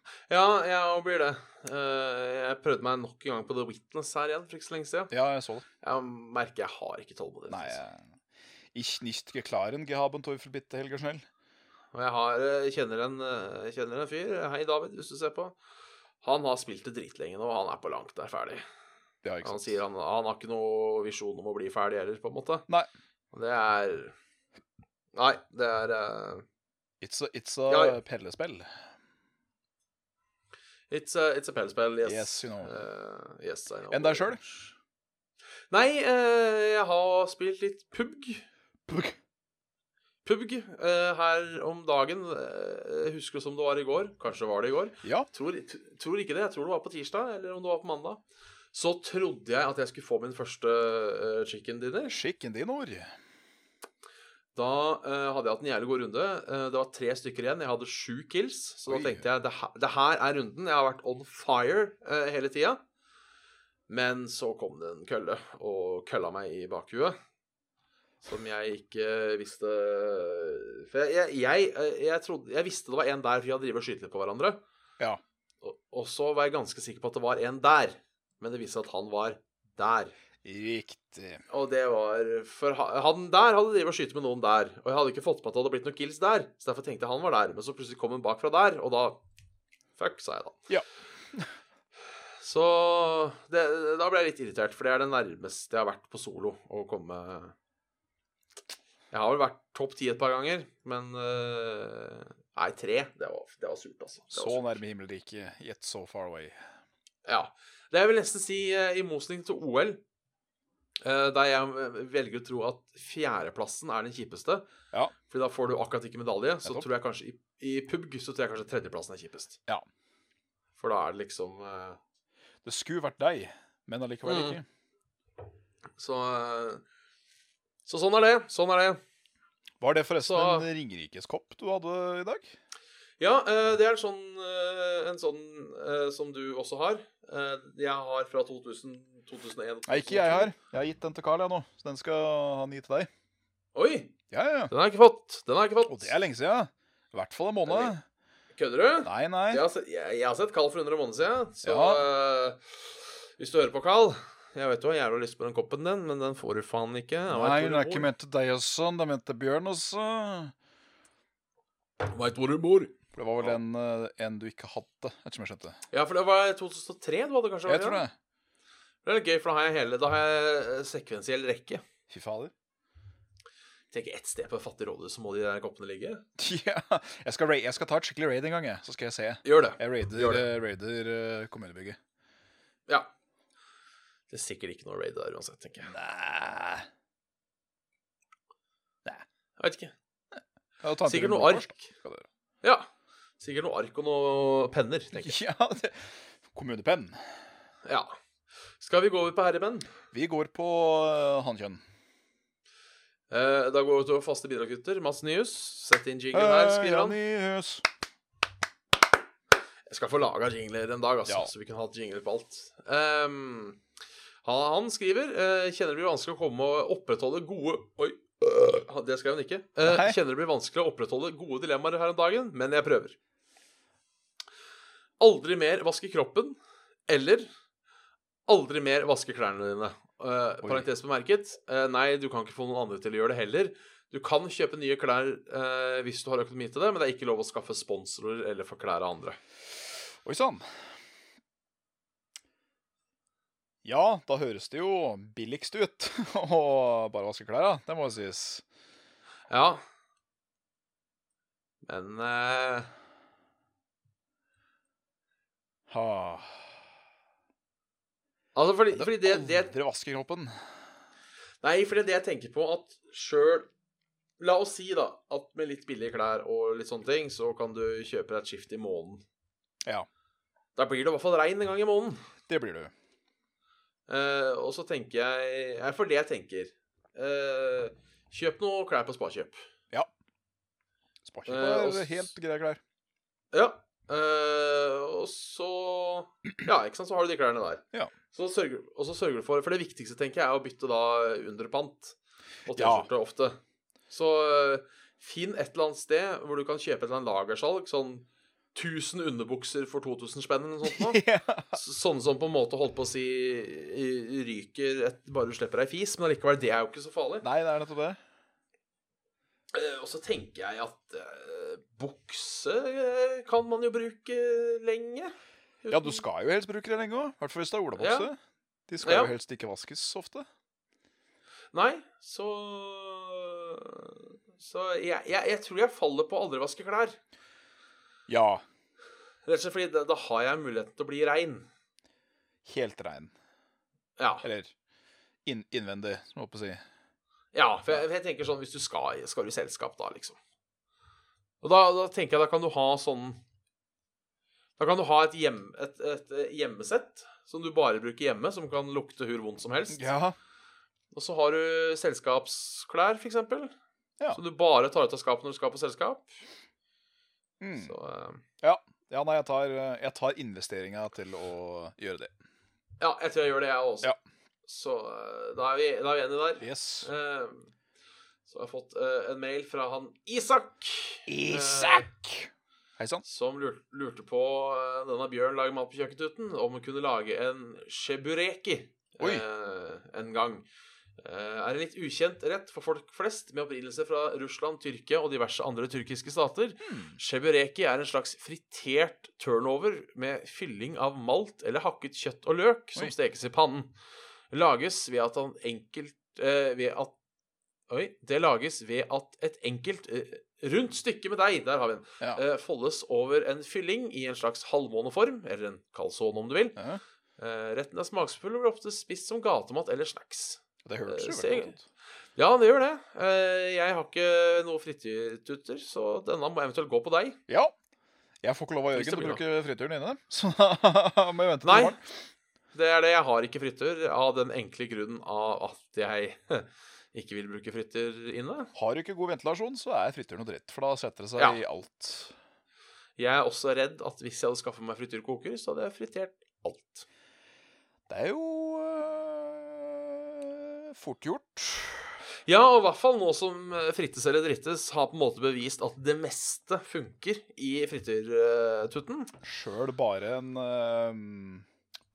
Ja, jeg òg blir det. Eh, jeg prøvde meg nok en gang på The Witness her igjen for ikke så lenge siden. Ja, jeg så det. Jeg merker jeg har ikke tålmodighet. Nei, altså. jeg Ich nicht geklaren gehaben Teufel bitte, Helger Schnell. Og jeg har, eh, kjenner, en, eh, kjenner en fyr, hei David, hvis du ser på. Han har spilt det dritlenge nå, og han er på langt der ferdig. Ja, ikke Han sier han, han har ikke noe visjon om å bli ferdig heller, på en måte. Nei. Det er Nei, det er uh... It's a, it's a Ja, ja. pellespill. It's a, it's a pellespill, yes. Yes, you know. Uh, yes, I know. Enn deg selv? Nei, uh, jeg har spilt litt PUBG. PUBG. PUBG uh, her om dagen. eh, Jeg husker som det var i går. Kanskje var det i går. Ja. Tror, tror ikke det. Jeg tror det var på tirsdag, eller om det var på mandag. Så trodde jeg at jeg skulle få min første eh, chicken dinner. Chicken din ord. Da uh, hadde jeg hatt en jævlig god runde. Uh, det var tre stykker igjen. Jeg hadde sju kills. Så Oi. da tenkte jeg det, her- det her er runden. Jeg har vært on fire uh, hele tida. Men så kom det en kølle og kølla meg i bakhuet. Som jeg ikke visste For jeg, jeg, jeg, trodde Jeg visste det var en der, for vi hadde drevet og skutt litt på hverandre. Ja. Og, og så var jeg ganske sikker på at det var en der. Men det viste seg at han var der. Riktig. Og det var For han der hadde drevet og skutt med noen der. Og jeg hadde ikke fått med at det hadde blitt noen kills der. Så derfor tenkte jeg han var der. Men så plutselig kom han bakfra der, og da Fuck, sa jeg da. Ja. Så det, da ble jeg litt irritert, for det er det nærmeste jeg har vært på solo å komme Jeg har vel vært topp ti et par ganger, men eh, Nei, tre. Det var, det var surt, altså. Var Så surt. nærme himmelriket, yet so far away. Ja. Det jeg vil nesten si, eh, i motsetning til OL, der jeg eh, velger å tro at fjerdeplassen er den kjipeste. Ja. Fordi da får du akkurat ikke medalje. Så tror jeg kanskje i, i pubg så tror jeg kanskje tredjeplassen er kjipest. Ja. For da er det liksom uh... Det skulle vært deg, men allikevel Mm. ikke. Så uh... Så sånn er det. Sånn er det. Var det forresten Så- en Ringerikeskopp du hadde i dag? Ja, uh, det er sånn, eh, en sånn eh, som du også har. Eh, Jeg har fra 2000, 2001 Nei, ikke jeg her. Jeg har gitt den til Carl, jeg nå. Så den skal han gi til deg. Oi! Ja, ja, ja. Den har jeg ikke fått. Den har jeg ikke fått. Og det er lenge siden. I hvert fall en måned. Kødder du? Nei, nei. Jeg har, sett, jeg, jeg har sett Carl for 100 måneder siden. Så Ja. uh, hvis du hører på, Carl Jeg vet du har jævla lyst på den koppen din, men den får du faen ikke. Jeg Nei, den er ikke ment til deg også. Den er ment til Bjørn også. Vet hvor du bor. For det var vel en, eh, en du ikke hadde, ettersom jeg skjønte. Ja, for det var 2003 du hadde, kanskje? Jeg tror ja? det. Det er litt gøy, for da har jeg hele Da har jeg eh, sekvensiell rekke. Fy fader. Tenker ett sted på det fattig rådhus, så må de der koppene ligge. Ja. Jeg skal, jeg skal ta et skikkelig raid en gang, jeg. Så skal jeg se. Gjør det. Jeg raider, Gjør det. eh, raider eh, kommunebygget. Ja. Det er sikkert ikke noe raid der uansett, tenker jeg. Nei Jeg vet ikke. Ja, Sikkert noe ark. først. Ja. Sikkert noe ark og noe penner, tenker jeg. Ja, det. Kommunepenn. Ja. Skal vi gå over på herremenn? Vi går på uh, hankjønn. Uh, da går vi til faste bidraggutter. Mats Nyhus. Sett inn jingle her, skriver han. Janius. Jeg skal få laga jingler en dag, altså, Ja. så vi kan ha jingler på alt. Um, han, han skriver uh, Kjenner det blir vanskelig å komme og opprettholde gode Oi, uh, det skrev han ikke. Uh, kjenner det blir vanskelig å opprettholde gode dilemmaer her om dagen, men jeg prøver. Aldri mer vaske kroppen, eller aldri mer vaske klærne dine. Uh, parentes bemerket. Uh, nei, du kan ikke få noen andre til å gjøre det heller. Du kan kjøpe nye klær uh, hvis du har økonomi til det, men det er ikke lov å skaffe sponsorer eller få klær av andre. Oi sann. Ja, da høres det jo billigst ut å bare vaske klær, da. Det må jo sies. Ja. Men Ha. Altså, fordi, fordi det, det Aldri vaske kroppen. Nei, for det er det jeg tenker på at sjøl La oss si, da, at med litt billige klær og litt sånne ting, så kan du kjøpe deg et skift i måneden. Ja, Da blir det i hvert fall regn en gang i måneden. det blir du. Uh, og så tenker jeg Er for det jeg tenker. Uh, kjøp noe klær på Sparkjøp. Sparkjøp Spakjøp er og helt greie klær. Ja. Eh, og så Ja, ikke sant, så har du de klærne der. Ja. Så sørger, og så sørger du for For det viktigste, tenker jeg, er å bytte da underpant og Ja. T-skjorte ofte. Så eh, finn et eller annet sted hvor du kan kjøpe et eller annet lagersalg. Sånn 1000 underbukser for 2000 spenn eller noe sånt. ja. Sånne som på en måte holdt på å si ryker et, bare du slipper deg fis, men allikevel, det er jo ikke så farlig. Nei, det er nettopp det. Eh, Og så tenker jeg at uh, bukse kan man jo bruke lenge. Ja, du skal jo helst bruke det lenge òg. I hvert fall hvis det er olabukse. De skal Ja. jo helst ikke vaskes ofte. Nei, så Så jeg, jeg, jeg tror jeg faller på aldri vaske klær. Ja, Rett og slett fordi da, da har jeg muligheten til å bli rein. helt rein. Ja. Eller inn innvendig, som jeg si. ja for jeg, jeg tenker sånn hvis du skal, skal du i selskap, da, liksom. Og da, da tenker jeg da kan du ha sånn Da kan du ha et, hjem, et, et eh, hjemmesett som du bare bruker hjemme, som kan lukte hur vondt som helst. Ja. Og så har du selskapsklær, eksempel. Ja. Som du bare tar ut av skapet når du skal på selskap. Mm. Så uh, Ja, ja nei, jeg tar, jeg tar investeringa til å gjøre det. ja, jeg tror jeg gjør det, jeg også. Ja. Så uh, da er vi, da er vi enige der. Yes. Uh, så har jeg fått eh, en mail fra han Isak. Isak! Hei sann. Som lurte, lurte på eh, denne Bjørn lager mat på kjøkkentuten, om hun kunne lage en shebureki eh, en gang. Eh, er en litt ukjent rett for folk flest, med opprinnelse fra Russland, Tyrkia og diverse andre tyrkiske stater. Hmm. Shebureki er en slags fritert turnover med fylling av malt eller hakket kjøtt og løk som Oi. stekes i pannen. Lages ved at han enkelt eh, Ved at Oi. Det lages ved at et enkelt eh, rundt stykket med deg, der har vi den, Ja. eh, foldes over en fylling i en slags halvmåneform, eller en calzone om du vil. Ja. Eh, retten er smaksfull og blir ofte spist som gatemat eller snacks. Det høres jo veldig godt ut. Ja, det gjør det. Eh, Jeg har ikke noe frityrtutter, så denne må eventuelt gå på deg. Ja. Jeg får ikke lov av Jørgen til å bruke frityren inne, så da må jeg vente til Nei. morgen. Det er det. Jeg har ikke fritør av den enkle grunnen av at jeg ikke vil bruke frytter inne. Har du ikke god ventilasjon, så er frityr noe dritt, for da setter det seg Ja. i alt. Jeg er også redd at hvis jeg hadde skaffet meg frityrkoker, så hadde jeg fritert alt. Det er jo øh, fort gjort. Ja, og i hvert fall nå som eh, frittes eller drittes har på en måte bevist at det meste funker i frityrtutten. Sjøl bare en øh,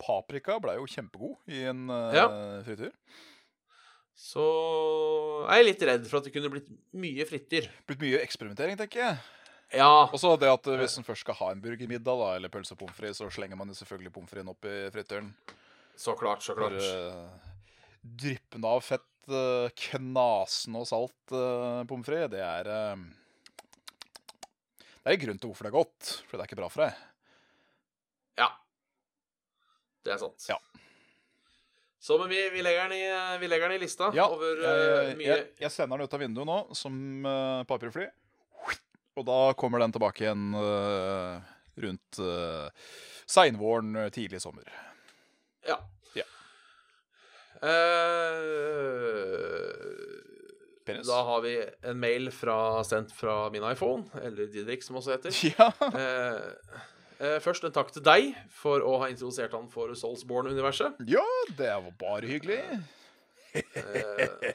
paprika ble jo kjempegod i en øh, Ja. frityr. Så er jeg litt redd for at det kunne blitt mye fritter. Blitt mye eksperimentering, tenker jeg. Ja, Og så det at øh, hvis en først skal ha en burgermiddag da, eller pølse og pommes frites, så slenger man jo selvfølgelig pommes fritesen opp i frityren. så klart, så For klart. uh, dryppende av fett, uh, knasende og salt uh, pommes frites, det er uh, Det er en grunn til hvorfor det er godt, for det er ikke bra for deg. Ja. Det er sant. Ja. Så, men vi, vi, legger den i, vi legger den i lista Ja, over eh, mye jeg, jeg sender den ut av vinduet nå som uh, papirfly. Og da kommer den tilbake igjen uh, rundt uh, seinvåren, uh, tidlig sommer. Ja. Ja. Uh, da har vi en mail fra, sendt fra min iPhone, eller Didrik, som også heter. Ja. Eh, først en takk til deg for å ha introdusert han for Soulsborne-universet. ja, det var bare hyggelig. Eh,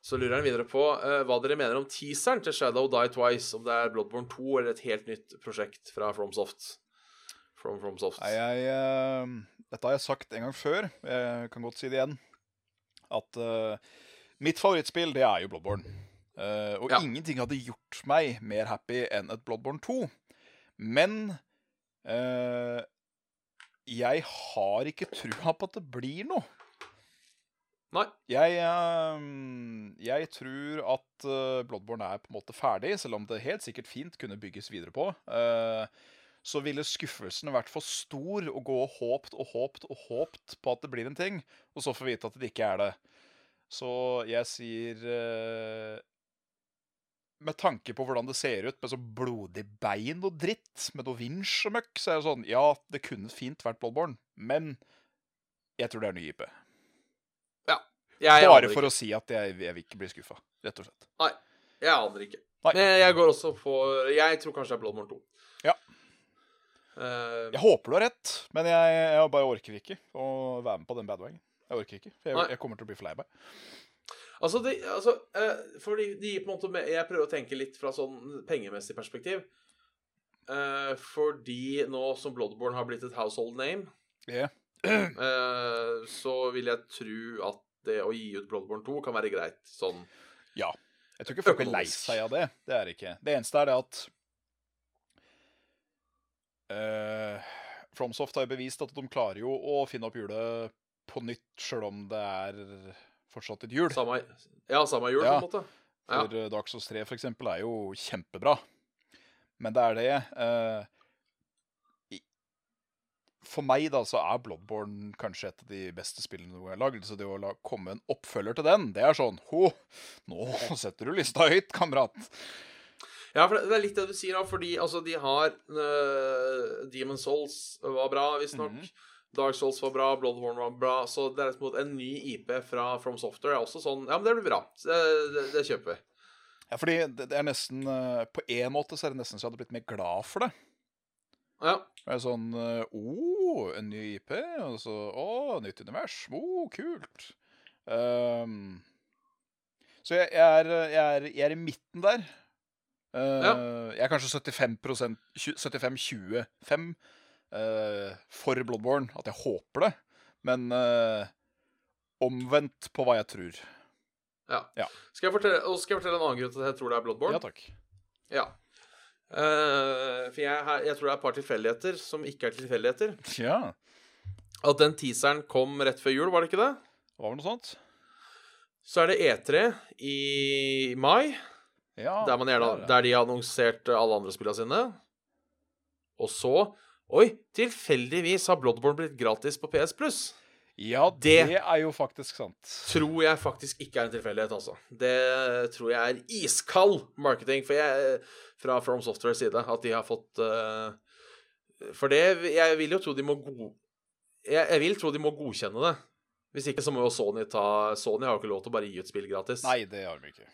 så lurer han videre på eh, hva dere mener om teaseren til Shadow Die Twice. Om det er Bloodborne 2 eller et helt nytt prosjekt fra FromSoft. From FromSoft. Nei, jeg, dette har jeg sagt en gang før. Jeg kan godt si det igjen. At uh, mitt favorittspill, det er jo Bloodborne. Uh, og Ja. ingenting hadde gjort meg mer happy enn et Bloodborne 2. Men eh, jeg har ikke trua på at det blir noe. Nei. Jeg, eh, jeg tror at eh, Bloodborne er på en måte ferdig, selv om det helt sikkert fint kunne bygges videre på. Eh, så ville skuffelsen vært for stor å gå og håpt og håpt og håpt på at det blir en ting, og så få vite at det ikke er det. Så jeg sier eh, Med tanke på hvordan det ser ut med så blodig bein og dritt, med noe vinsj og møkk, så er det sånn Ja, det kunne fint vært Bloodborne, men jeg tror det er ny IP. Ja. Jeg Bare for ikke. å si at jeg, jeg vil ikke bli skuffa, rett og slett. Nei, jeg aner ikke. Nei. Men jeg går også for Jeg tror kanskje det er Bloodborne 2. Ja. Uh, Jeg håper du har rett, men jeg, jeg bare orker ikke å være med på den bandwagen. Jeg orker ikke, for jeg, jeg kommer til å bli lei meg. Altså, det, altså eh, For de, de på en måte Jeg prøver å tenke litt fra sånn pengemessig perspektiv. Uh, fordi nå som Bloodborne har blitt et household name, yeah. uh, så vil jeg tro at det å gi ut Bloodborne 2 kan være greit. Sånn Ja. Jeg tror ikke folk er lei seg av det. Det er ikke. Det eneste er det at uh, FromSoft har jo bevist at de klarer jo å finne opp hjulet på nytt, sjøl om det er fortsatt et hjul. samme Ja, samme hjul, Ja. på en måte. Ja. For eh, Dark Souls 3 for eksempel er jo kjempebra. Men det er det eh, For meg da, så er Bloodborne kanskje et av de beste spillene noen gang lagd. Så det å la komme en oppfølger til den, det er sånn Ho, nå setter du lista høyt, kamerat. Ja, for det er litt det du sier, da, fordi altså, de har uh, Demon Souls var bra, visstnok. Mhm. Dark Souls var bra, Bloodborne var bra. Så det er liksom en ny IP fra From Software er også sånn Ja, men det blir bra. Det, det, det kjøper vi. Ja, fordi det, er nesten eh, På en måte så er det nesten så jeg hadde blitt mer glad for det. Ja. Det er sånn Å, oh, en ny IP. Og så Å, nytt univers. Å, kult. Um, så jeg, jeg, er, jeg, er, jeg er i midten der. Uh, Ja. Jeg er kanskje 75% 75-25 eh, for Bloodborne. At jeg håper det. Men uh, omvendt på hva jeg tror. ja. Ja. Skal, jeg fortelle, og skal jeg fortelle en annen grunn til at jeg tror det er Bloodborne? Ja takk. Ja. Uh, for jeg, jeg tror det er et par tilfeldigheter som ikke er tilfeldigheter. Ja. At den teaseren kom rett før jul, var det ikke det? Det var vel noe sånt? Så er det E3 i mai. Ja, Der, man gjerne, er der de har annonsert alle andre spillene sine. Og så Oi, tilfeldigvis har Bloodborne blitt gratis på PS Plus. Ja, det, Det- er jo faktisk sant. tror jeg faktisk ikke er en tilfeldighet, altså. Det tror jeg er iskald marketing for jeg, fra From Softwares side, at de har fått uh, For det Jeg vil jo tro de må god... Jeg, jeg vil tro de må godkjenne det. Hvis ikke så må jo Sony ta Sony har jo ikke lov til å bare gi ut spill gratis. Nei, det har de ikke.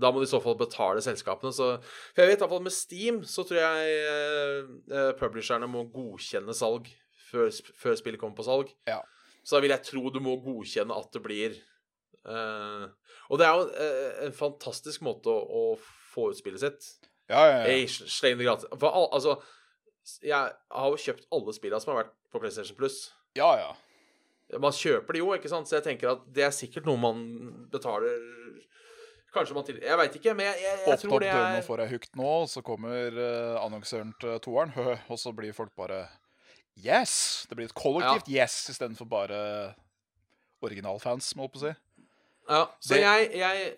Da må de i så fall betale selskapene. Så, for jeg vet i hvert fall med Steam så tror jeg eh, publisherne må godkjenne salg før, før spillet kommer på salg. Ja. Så da vil jeg tro du må godkjenne at det blir eh, Og det er jo eh, en fantastisk måte å, å få ut spillet sitt. Ja, ja, ja. Hey, sleng det gratis. For al altså Jeg har jo kjøpt alle spillene som har vært på PlayStation Plus. ja, ja. Man kjøper det jo, ikke sant? Så jeg tenker at det er sikkert noe man betaler Kanskje man til Jeg veit ikke, men jeg, jeg, jeg tror opp det dørene er og får deg hooked nå, så kommer uh, annonsøren til toeren, og så blir folk bare Yes! Det blir et kollektivt yes istedenfor bare originalfans, må jeg på å si. Ja, så Det- jeg, jeg,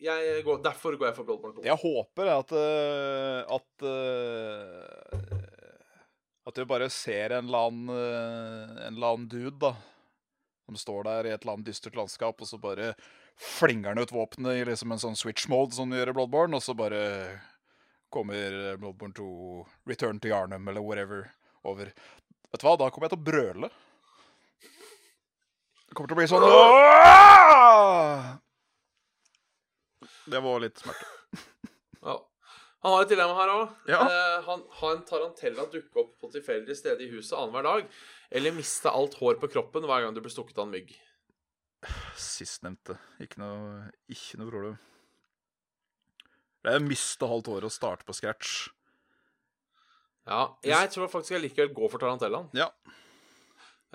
jeg går, Derfor går jeg for Bloodborne 2. Det jeg håper, er at eh, At eh, At du bare ser en eller annen eh, En eller annen dude, da. Som står der i et eller annet dystert landskap, og så bare flinger han ut våpenet i liksom en sånn switch-mode som du gjør i Bloodborne, og så bare kommer Bloodborne 2 Return to Yarnum eller whatever over. Vet du hva, da kommer jeg til å brøle. Det kommer til å bli sånn «Åh!» Det var litt smerte. Ja. Han har et dilemma her òg. Ja. han har en tarantella dukke opp på tilfeldig sted i huset annenhver dag. Eller miste alt hår på kroppen hver gang du blir stukket av en mygg. Sistnevnte. Ikke noe, ikke noe problem. Det er miste halvt år og starte på scratch. Ja, jeg tror faktisk jeg likevel går for tarantellaen. Ja.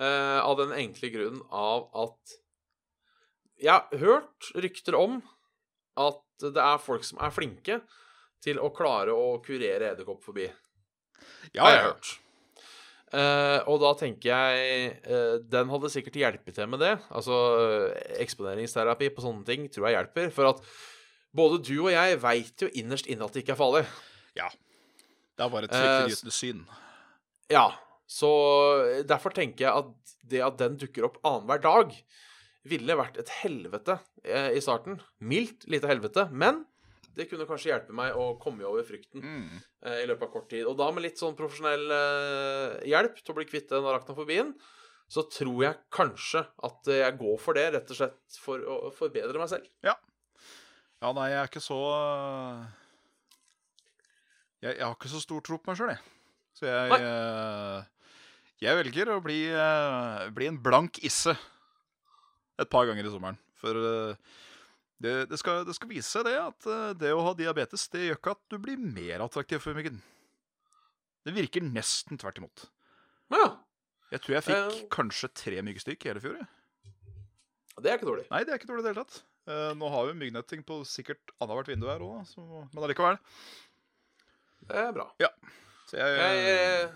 Eh, av den enkle grunnen av at Jeg har hørt rykter om at det er folk som er flinke til å klare å kurere edderkoppfobi. Ja, har jeg ja. hørt. Eh, og da tenker jeg uh, Den hadde sikkert hjulpet til med det. Altså eksponeringsterapi på sånne ting tror jeg hjelper. For at både du og jeg veit jo innerst inne at det ikke er farlig. Ja. Det er bare et Eh, uh, syn. Ja, så derfor tenker jeg at det at den dukker opp annenhver dag, ville vært et helvete i starten. Mildt lite helvete, men det kunne kanskje hjelpe meg å komme over frykten Mm. eh, i løpet av kort tid. Og da med litt sånn profesjonell eh, hjelp til å bli kvitt den arachnofobien, så tror jeg kanskje at jeg går for det, rett og slett for å forbedre meg selv. Ja, Ja, nei, jeg er ikke så Jeg, jeg har ikke så stor tro på meg sjøl, jeg. Så jeg eh, Jeg velger å bli, eh, bli en blank isse et par ganger i sommeren. For eh, det, det, skal, det skal vise seg det at eh, det å ha diabetes det gjør ikke at du blir mer attraktiv for myggen. Det virker nesten tvert imot. Ja, Jeg tror jeg fikk uh, kanskje tre myggstykk i hele fjor. det er ikke dårlig. Nei, det er ikke dårlig i det hele tatt. Uh, nå har vi myggnetting på sikkert annethvert vindu her òg, men allikevel. Det er bra. Så jeg, Jeg jeg,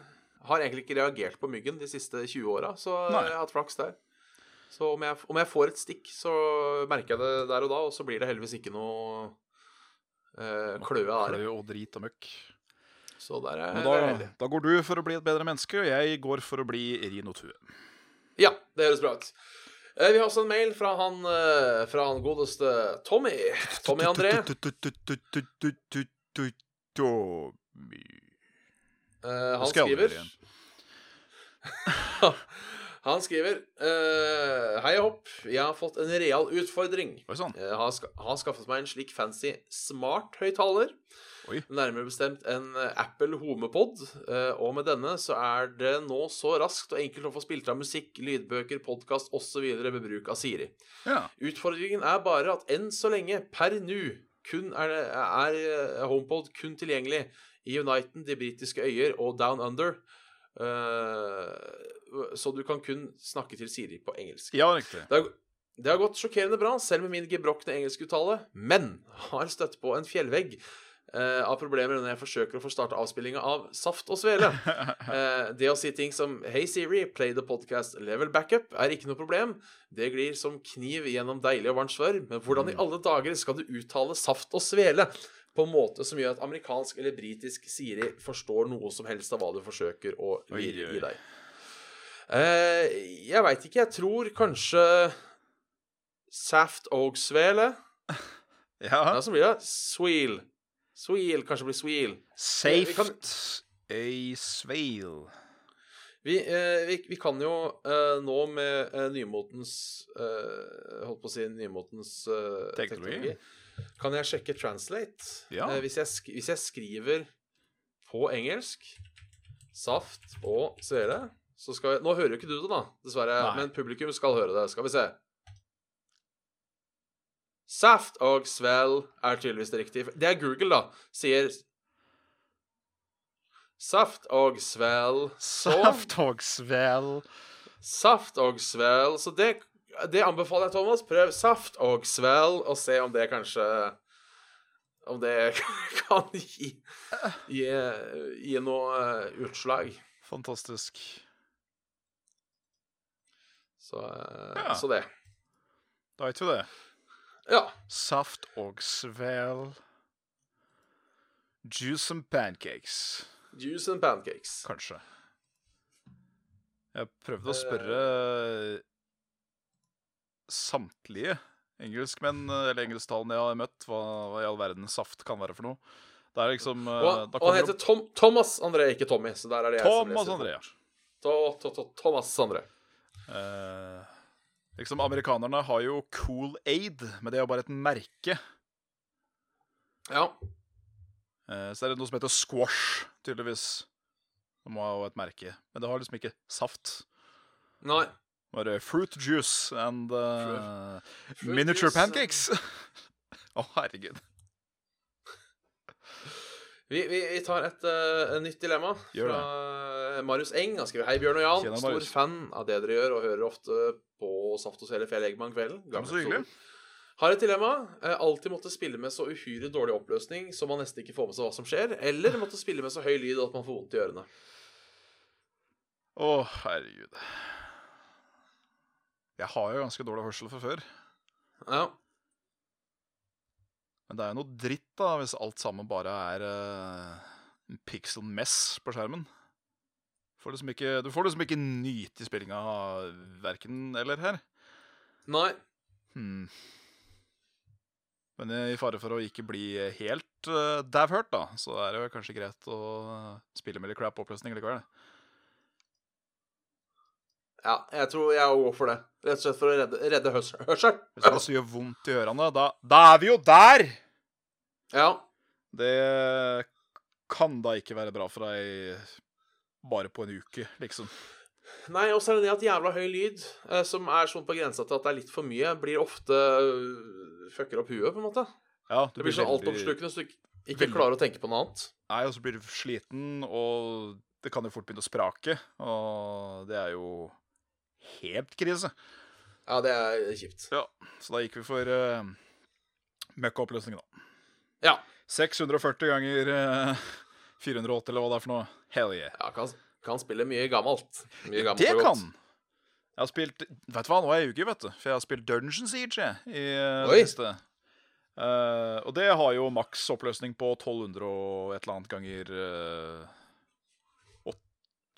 har egentlig ikke reagert på myggen de siste 20 åra, så Nei. jeg har hatt flaks der. Så om jeg, om jeg får et stikk, så merker jeg det der og da, og så blir det heldigvis ikke noe eh, kløe der. klø og drit og møkk. Så der er Men da, heldig. da går du for å bli et bedre menneske, og jeg går for å bli Rinotue. Ja, det høres bra ut. Eh, vi har også en mail fra han, eh, fra han godeste Tommy. Tommy André. Tommy. Eh, han skriver. Han skriver uh, Hei og hopp. Jeg har fått en real utfordring. Oi sann. Jeg har, ska har skaffet meg en slik fancy smart-høyttaler. Nærmere bestemt en eh, Apple HomePod. Uh, og med denne så er det nå så raskt og enkelt å få spilt av musikk, lydbøker, podkast osv. ved bruk av Siri. Ja. Utfordringen er bare at enn så lenge, per nu, kun er, det, er eh, HomePod kun tilgjengelig i Uniten, de britiske øyer og Down Under. Eh, så du kan kun snakke til Siri på engelsk. ja, riktig. Det har, det har gått sjokkerende bra, selv med min gebrokne engelskuttale, men har støtt på en fjellvegg eh, av problemer når jeg forsøker å få starta avspillinga av Saft og Svele. Eh, det å si ting som Hey Siri, play the podcast level backup er ikke noe problem. Det glir som kniv gjennom deilig og varmt svør Men hvordan i alle dager skal du uttale saft og svele på en måte som gjør at amerikansk eller britisk Siri forstår noe som helst av hva du forsøker å gi, gi deg? Eh, jeg veit ikke. Jeg tror kanskje Saft og Svele. Ja. Ja, så blir det Sweel. Sweel. Kanskje blir Sweel. kan- Saft a sveil. Vi, eh, vi, vi kan jo eh, nå med eh, nymotens eh, Holdt på å si nymotens eh, Teknologi. teknologi. Kan jeg sjekke translate? Ja. Eh, hvis, jeg hvis jeg skriver på engelsk saft og svele, så skal vi Nå hører jo ikke du det, da, dessverre, Nei. men publikum skal høre det. Skal vi se. Saft og svel er tydeligvis det riktige. Det er Google, da. Sier Saft og svel. Så Saft og svel. Saft og svel. Så det, det anbefaler jeg, Thomas. Prøv saft og svel, og se om det kanskje Om det kan gi, gi, gi noe eh, utslag. Fantastisk. Så, eh, Ja. så det. Da vet vi det. Ja. Saft og svel. Juice and pancakes, Juice and pancakes. kanskje. Jeg prøvde å spørre samtlige engelskmenn, eller engelsktalende jeg har møtt, hva, hva i all verden saft kan være for noe. Det er liksom eh, Og, og han heter Tom, Thomas André, ikke Tommy. Så der er det jeg Thomas som leser. André, ja. To, to, to, Thomas André. Eh, liksom, amerikanerne har jo Cool Aid, men det er jo bare et merke. Ja. Uh, så er det noe som heter squash, tydeligvis. Det må ha jo et merke. Men det har liksom ikke saft. Nei. Bare fruit juice and uh, Fruit miniature juice, pancakes. Å, herregud. Vi, vi, vi tar et uh, nytt dilemma Gjør fra eh, Marius Eng. Han skriver Hei, Bjørn og Jan. Tjener, Stor Marius. fan av det dere gjør, og hører ofte på Saft og Sele Eggman kvelden. Ja, så hyggelig. Har et dilemma. Eh, alltid måtte spille med så uhyre dårlig oppløsning så man nesten ikke får med seg hva som skjer, eller måtte spille med så høy lyd at man får vondt i ørene. Å, herregud. Jeg har jo ganske dårlig hørsel fra før. Ja. Men det er jo noe dritt da, hvis alt sammen bare er uh, en pixel mess på skjermen. Får liksom ikke, du får liksom ikke nyte spillinga verken eller her. Nei. Hmm. Men i fare for å ikke bli helt uh, dævhørt, da, så er det jo kanskje greit å spille med litt crap oppløsning likevel. Ja, jeg tror jeg går for det. Rett og slett for å redde, redde hørselen. Hvis det også gjør vondt i ørene, da, da er vi jo der! Ja. Det kan da ikke være bra for deg bare på en uke, liksom. Nei, og så er det det at jævla høy lyd, eh, som er sånn på grensa til at det er litt for mye, blir ofte øh, fucker opp huet, på en måte. Ja, Det blir så veldig- altoppslukende så du ikke veldig- klarer å tenke på noe annet. Nei, og så blir du sliten, og det kan jo fort begynne å sprake. Og det er jo helt krise. Ja, det er kjipt. Ja, så da gikk vi for uh, møkkaoppløsning, da. Ja. 640 ganger uh, 480, eller hva det er for noe. Hell yeah. ja kan, kan spille mye gammelt. Mye gammelt Det kan! Jeg har spilt Vet du hva, nå er jeg uke, vet du. For jeg har spilt Dungeon Siege jeg, i uh, Oi. det siste. Uh, og det har jo maks oppløsning på 1200 og et eller annet ganger uh,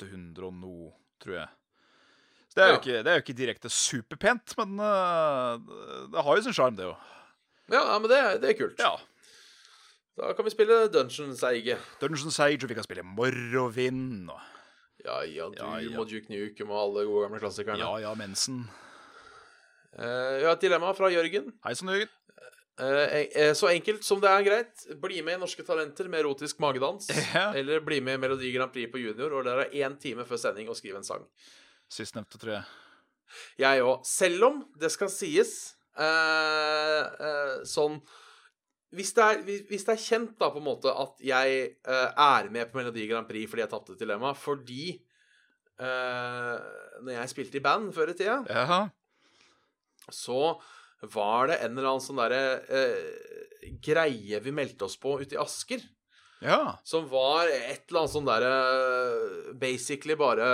800 og noe, tror jeg. Så det er, jo Ja. ikke, det er jo ikke direkte superpent, men eh, det har jo sin sjarm, det jo. Ja, men det, det er kult. Ja. Da kan vi spille Dungeons Age. Dungeon Age, og vi kan spille Morrowind og Ja, ja, du Ja, ja. må Duke Nuke med alle gode gamle klassikerne. Ja ja, mensen. Uh, vi har et dilemma fra Jørgen. Hei sann, Jørgen. Eh, eh, så enkelt som det er greit, bli med i Norske Talenter med erotisk magedans. Yeah. Eller bli med i Melodi Grand Prix på Junior, og dere har én time før sending og skrive en sang. Sistnevnte, tror jeg. Jeg òg. Selv om det skal sies eh, eh, sånn hvis det, er, hvis- det er kjent, da, på en måte, at jeg eh, er med på Melodi Grand Prix fordi jeg tapte dilemma, fordi uh, Når jeg spilte i band før i tida, Ja. så var det en eller annen sånn derre eh, greie vi meldte oss på ute i Asker. ja. Som var et eller annet sånn derre Basically bare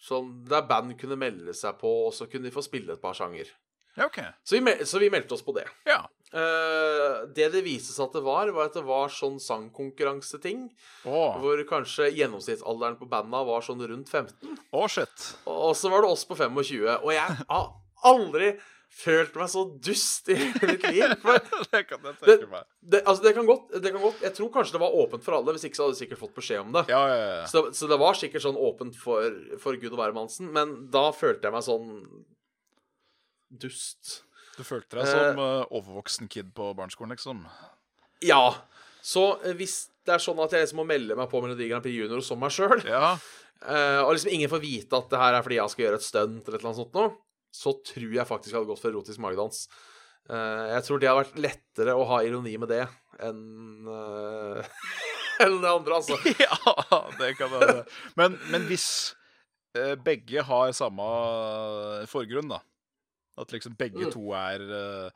Sånn der band kunne melde seg på, og så kunne de få spille et par sanger. Ja, okay. Så vi, så vi meldte oss på det. Ja. Uh, det det viste seg at det var, var at det var sånn sangkonkurranseting. Oh. Hvor kanskje gjennomsnittsalderen på banda var sånn rundt 15. Oh, shit. Og så var det oss på 25. Og jeg har aldri følt meg så dust i mitt liv. Det kan jeg tenke meg. det, altså, det kan, godt, det kan godt Jeg tror kanskje det var åpent for alle, hvis ikke så hadde jeg sikkert fått beskjed om det. Ja, ja, ja. Så, så det var sikkert sånn åpent for, for Gud og hvermannsen, men da følte jeg meg sånn dust. Du følte deg som uh, overvoksen kid på barneskolen, liksom? Ja. Så eh, hvis det er sånn at jeg liksom må melde meg på Melodi Grand Prix Junior som meg sjøl, Ja. og liksom ingen får vite at det her er fordi jeg skal gjøre et stunt eller et eller annet sånt noe, så tror jeg faktisk jeg hadde gått for erotisk magedans. Uh, jeg tror det hadde vært lettere å ha ironi med det enn uh, enn det andre, altså. ja, det kan være. Men, men hvis uh, begge har samme forgrunn, da At liksom begge Mm. to er, eh,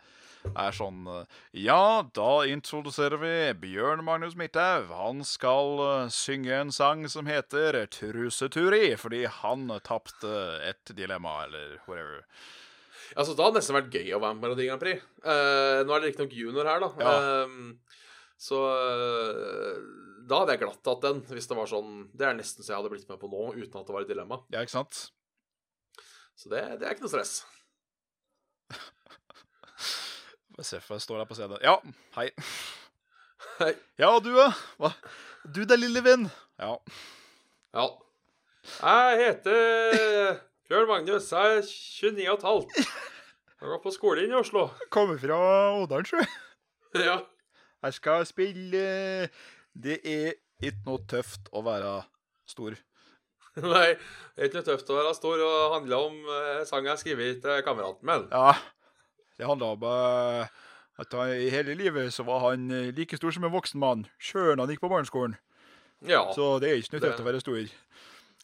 er sånn eh, Ja, da introduserer vi Bjørn Magnus Midthaug. Han skal eh, synge en sang som heter 'Truseturi', fordi han tapte et dilemma, eller whatever. Altså, Da hadde det nesten vært gøy å være med på Melodi Grand Prix. Uh, nå er det riktignok junior her, da. Ja. Uh, så uh, da hadde jeg glatt tatt den, hvis det var sånn Det er nesten så jeg hadde blitt med på nå, uten at det var et dilemma. Ja, ikke sant? Så det, det er ikke noe stress. Får se for jeg står der på scenen. Ja, hei. Hei. Ja, du, da? Hva? Du der, lille venn? Ja. Ja. Jeg heter Bjørn Magnus. Jeg er 29 og et halvt. Jeg går på skolen i Oslo. Kommer fra Odalen, sjø. Ja. Jeg skal spille Det er ikke noe tøft å være stor. Nei, det er ikke noe tøft å være stor og handle om eh, sang jeg har skrevet til kameraten min. Ja, det handla om at han, i hele livet så var han eh, like stor som en voksen mann, sjøl når han gikk på barneskolen. Ja. Så det er ikke Det- tøft å være stor.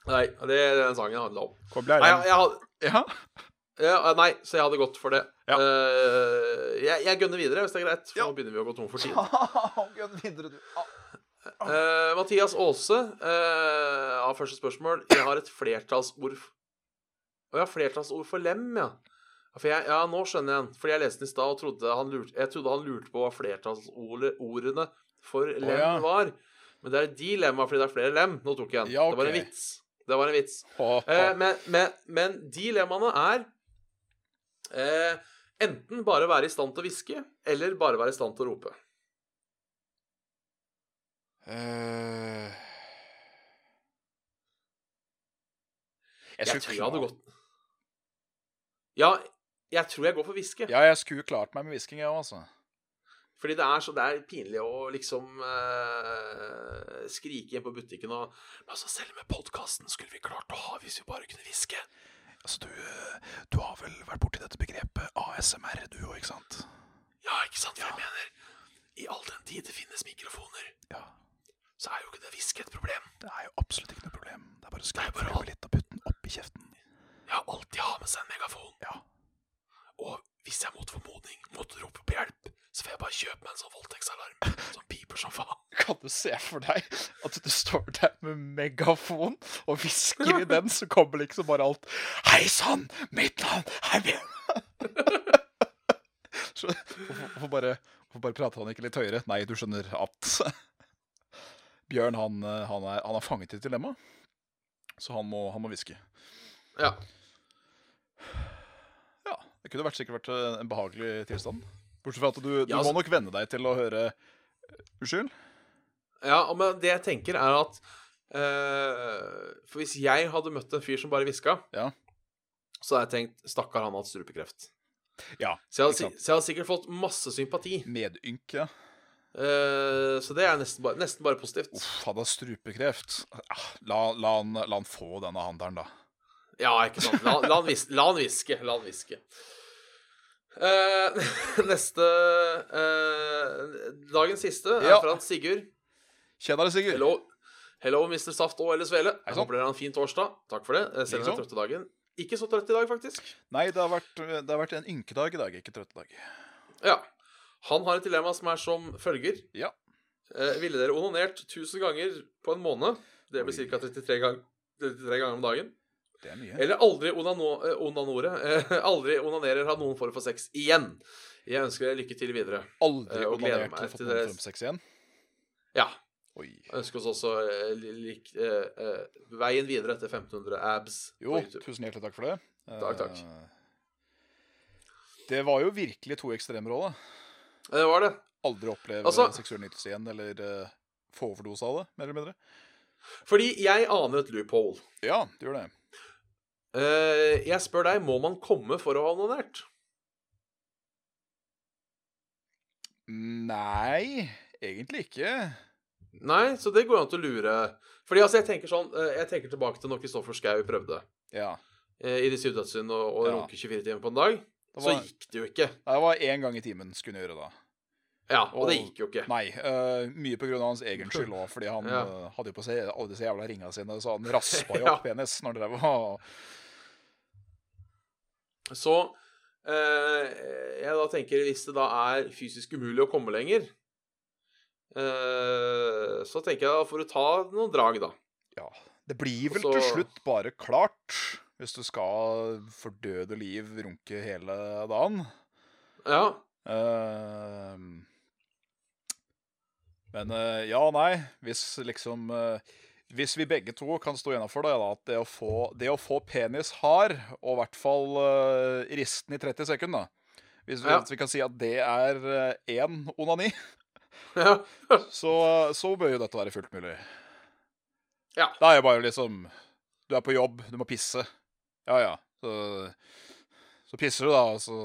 Nei, det er den sangen handler om. Kom Nei, jeg, jeg hadde Ja. Ja, eh, nei, så jeg hadde gått for det. Ja. Uh, jeg, jeg gønner videre, hvis det er greit. For Ja. nå begynner vi å gå tom for tid. Gønn videre, du. Ah. Eh, Mathias Aase har første spørsmål. Jeg har et flertallsord Å oh, ja, flertallsord for lem, ja. Jeg, ja, nå skjønner jeg den. Fordi jeg leste den i stad og trodde han lurte, jeg trodde han lurte på hva flertallsordene for lem ja. var. Men det er dilemma fordi det er flere lem. Nå tok jeg den. Ja, Det var en vits. Det var en vits. Ha, ha. Eh, men, men, men dilemmaene er eh, enten bare være i stand til å hviske, eller bare være i stand til å rope. Uh... Jeg, jeg tror jeg hadde gått Ja, jeg tror jeg går for hviske. Ja, jeg skulle klart meg med hvisking, jeg òg, altså. Fordi det er så det er pinlig å liksom eh, skrike inn på butikken og altså, selv med podkasten skulle vi klart å ha hvis vi bare kunne hviske. Altså, du, du har vel vært borti dette begrepet ASMR, du òg, ikke sant? Ja, ikke sant? For jeg mener I all den tid det finnes mikrofoner, Ja. så er jo ikke det hviske et problem. Det er jo absolutt ikke noe problem. Det er bare å skrive litt og putte den opp i kjeften. Har alltid ha med seg en megafon. Ja. Og hvis jeg mot formodning måtte rope på hjelp, så får jeg bare kjøpe meg en sånn voldtektsalarm som piper som faen. Kan du se for deg at du står der med megafon og hvisker i den, så kommer liksom bare alt Hei sann, mitt navn er Bjørn Så hvorfor, bare, hvorfor bare prater han ikke litt høyere? Nei, du skjønner at Bjørn han, eh, han, er, han er fanget i et dilemma, så han må, han må hviske. Ja. Det kunne vært, sikkert vært eh, en behagelig tilstand. Bortsett fra at du, du Ja, altså- må nok venne deg til å høre Unnskyld? ja, men det jeg tenker, er at eh, For hvis jeg hadde møtt en fyr som bare hviska, Ja. så hadde jeg tenkt Stakkar, han har hatt strupekreft. Ja. Så jeg, hadde, så jeg hadde sikkert fått masse sympati. Medynk, ja. Uh, så det er nesten bare, nesten bare positivt. Uff, hadde strupekreft. Ah, La, la, han, la han få denne handelen, da. Ja, ikke sant. La, la, han, vis, la han hviske. La han hviske. Uh, neste uh, Dagens siste er Ja. fra Sigurd. Kjenner deg, Sigurd. Hello, hello Mr. Saft og eller Svele. Jeg sann. håper dere har en fin torsdag. Takk for det. eh, Selv om jeg er trøtt i dagen. Ikke så trøtt i dag, faktisk. Nei, det har, vært, det har vært en ynkedag i dag, ikke trøttedag. Ja. Han har et dilemma som er som følger. Ja. Eh, ville dere onanert 1000 ganger på en måned? Det blir ca. 33, gang, 33 ganger om dagen. Det er mye. Eller aldri eh, onanore. eh, aldri onanerer ha noen form for sex igjen. Jeg ønsker dere lykke til videre. Aldri og gleder onanert meg fått noen form for sex igjen? Ja. Oi. Jeg ønsker oss også eh, li- lik, eh, eh, veien videre etter 1500 abs Jo, tusen hjertelig takk for det. Takk, takk. Det var jo virkelig to ekstremer òg, da. Det var det. Aldri oppleve Altså- seksuell nytelse igjen, eller uh, få overdose av det, mer eller mindre. Fordi jeg aner et loophole. Ja, du gjør det. Eh, jeg spør deg, må man komme for å ha onanert? Nei, egentlig ikke. Nei, så det går an til å lure. Fordi altså, jeg tenker sånn uh, Jeg tenker tilbake til når Kristoffer Schou prøvde Ja. Uh, i De syv dødssynd og, og Ja. runke 24 timer på en dag. Var, Så gikk det jo ikke. det var én gang i timen skulle hun gjøre det. Ja, og det gikk jo ikke. Nei, uh, mye av hans egen skyld òg, fordi han Ja. uh, hadde jo på seg alle disse jævla ringene sine, så han raspa jo opp penis når det var Så eh, jeg da tenker, hvis det da er fysisk umulig å komme lenger, eh, så tenker jeg da får du ta noen drag, da. Ja. Det blir vel Også, til slutt bare klart, hvis du skal for døde liv runke hele dagen. Ja. Eh, men ja, nei. Hvis liksom eh, Hvis vi begge to kan stå innafor det, da, at det å, få, det å få penis hard, og i hvert fall uh, risten i 30 sekunder Hvis vi, Ja. vi kan si at det er én onani, ja. så, så bør jo dette være fullt mulig. Ja. Da er det bare liksom Du er på jobb, du må pisse. Ja ja. Så, så pisser du, da, og så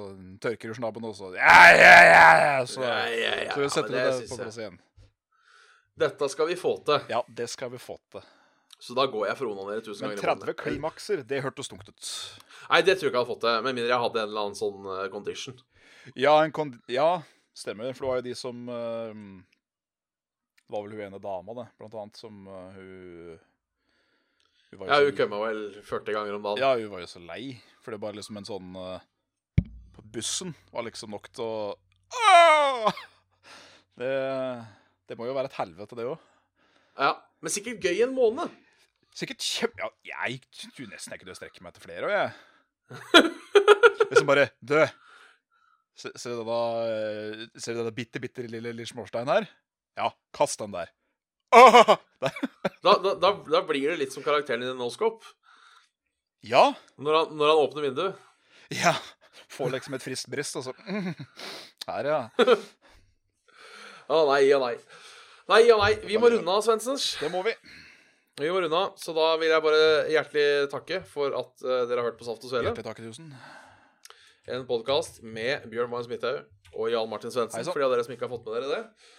tørker du snabben, og så Ja, ja, ja! så, Ja, ja, ja, så setter men du det det på plass igjen. Dette skal vi få til. Ja, det skal vi få til. Så da går jeg for å onanere tusen Men ganger. i 30 klimakser, det hørtes tungt ut. Nei, det tror jeg ikke jeg hadde fått til, med mindre jeg hadde en eller annen sånn eh, condition. Ja, en kondi ja stemmer. For det var jo de som uh, Det var vel hun ene dama, det, blant annet, som uh, hun Hun Ja, så- hun kømma vel 40 ganger om dagen. Ja, hun var jo så lei. For det var liksom en sånn uh, På bussen var liksom nok til å Åh! Det, det må jo være et helvete, det òg. Ja, Men sikkert gøy en måned. Sikkert kjempe... Ja, jeg tror nesten jeg kunne strekke meg til flere òg, jeg. Liksom bare Dø! Ser du denne, eh, ser denne bitte, bitte lille, lille småsteinen her? Ja, kast den der. Åh! Der. Da, da, da, da blir det litt som karakteren i Noscope. Ja. Når han, når han åpner vinduet. Ja. Får liksom et friskt bryst, og så Her, ja. Å nei, å nei. Nei og nei. Vi må runde av, Svensens. Det må vi. Vi må runde av. Så da vil jeg bare hjertelig takke for at uh, dere har hørt på Saft og Svele. Hjertelig takk, tusen. En podkast med Bjørn Mayen Smithaug og Jan Martin Svendsen. For de av dere som ikke har fått med dere det.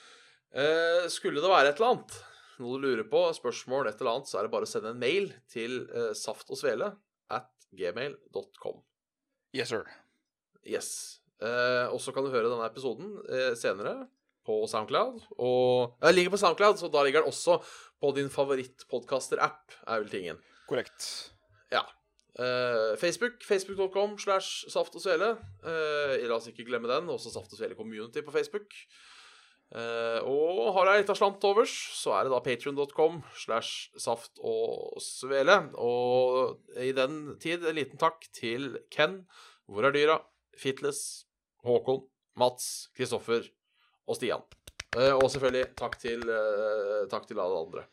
Uh, skulle det være et eller annet, noe du lurer på, spørsmål, et eller annet, så er det bare å sende en mail til uh, saftogsvele at gmail.com. Yes, sir. Yes. Uh, og så kan du høre denne episoden eh, senere på Soundcloud. Og Den ligger på Soundcloud, så da ligger den også på din favorittpodcaster-app, er vel tingen. Korrekt. Ja. Uh, Facebook. Facebook.com slash Saft og Svele. Uh, la oss ikke glemme den. Også Saft og Svele Community på Facebook. Uh, og har jeg litt av slant overs, så er det da patrion.com slash Saft og Svele. Og i den tid en liten takk til Ken, Hvor er dyra? Fitles, Håkon, Mats, Kristoffer og Stian. Eh, og selvfølgelig takk til, eh, takk til alle andre.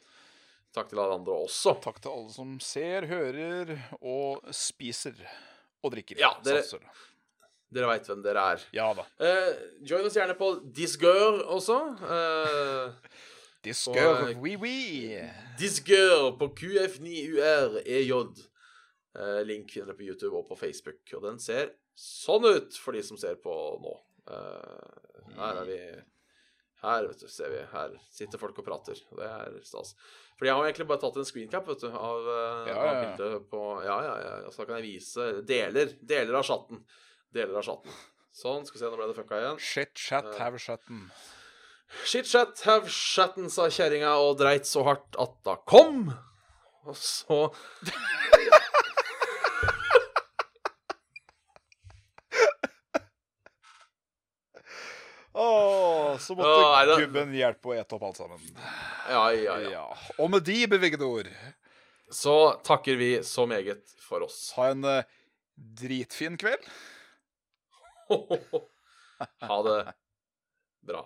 Takk til alle andre også. Takk til alle som ser, hører og spiser og drikker. Ja, dere- Satser. Dere veit hvem dere er. Ja da. Uh, join oss gjerne på Disgør også. Uh, Disgør, uh, oui, oui. Disgør på QF9UREJ. Uh, link finner dere på YouTube og på Facebook. Og den ser sånn ut for de som ser på nå. Eh, her er vi Her vet du, ser vi, her sitter folk og prater. og Det er stas. Fordi jeg har egentlig bare tatt en screencap vet du, av, eh, Ja, av bildet på Ja, ja, ja. Så da kan jeg vise deler. Deler av chatten. Deler av chatten. Sånn. Skal vi se, nå ble det fucka igjen. Shit, chat, have chatten. Shit chat, have chatten, sa kjerringa og dreit så hardt at da kom. Og så Så måtte gubben hjelpe å ete opp alt sammen. Ja, ja, ja, ja. Og med de bevegede ord Så takker vi så meget for oss. Ha en uh, dritfin kveld. ha det bra.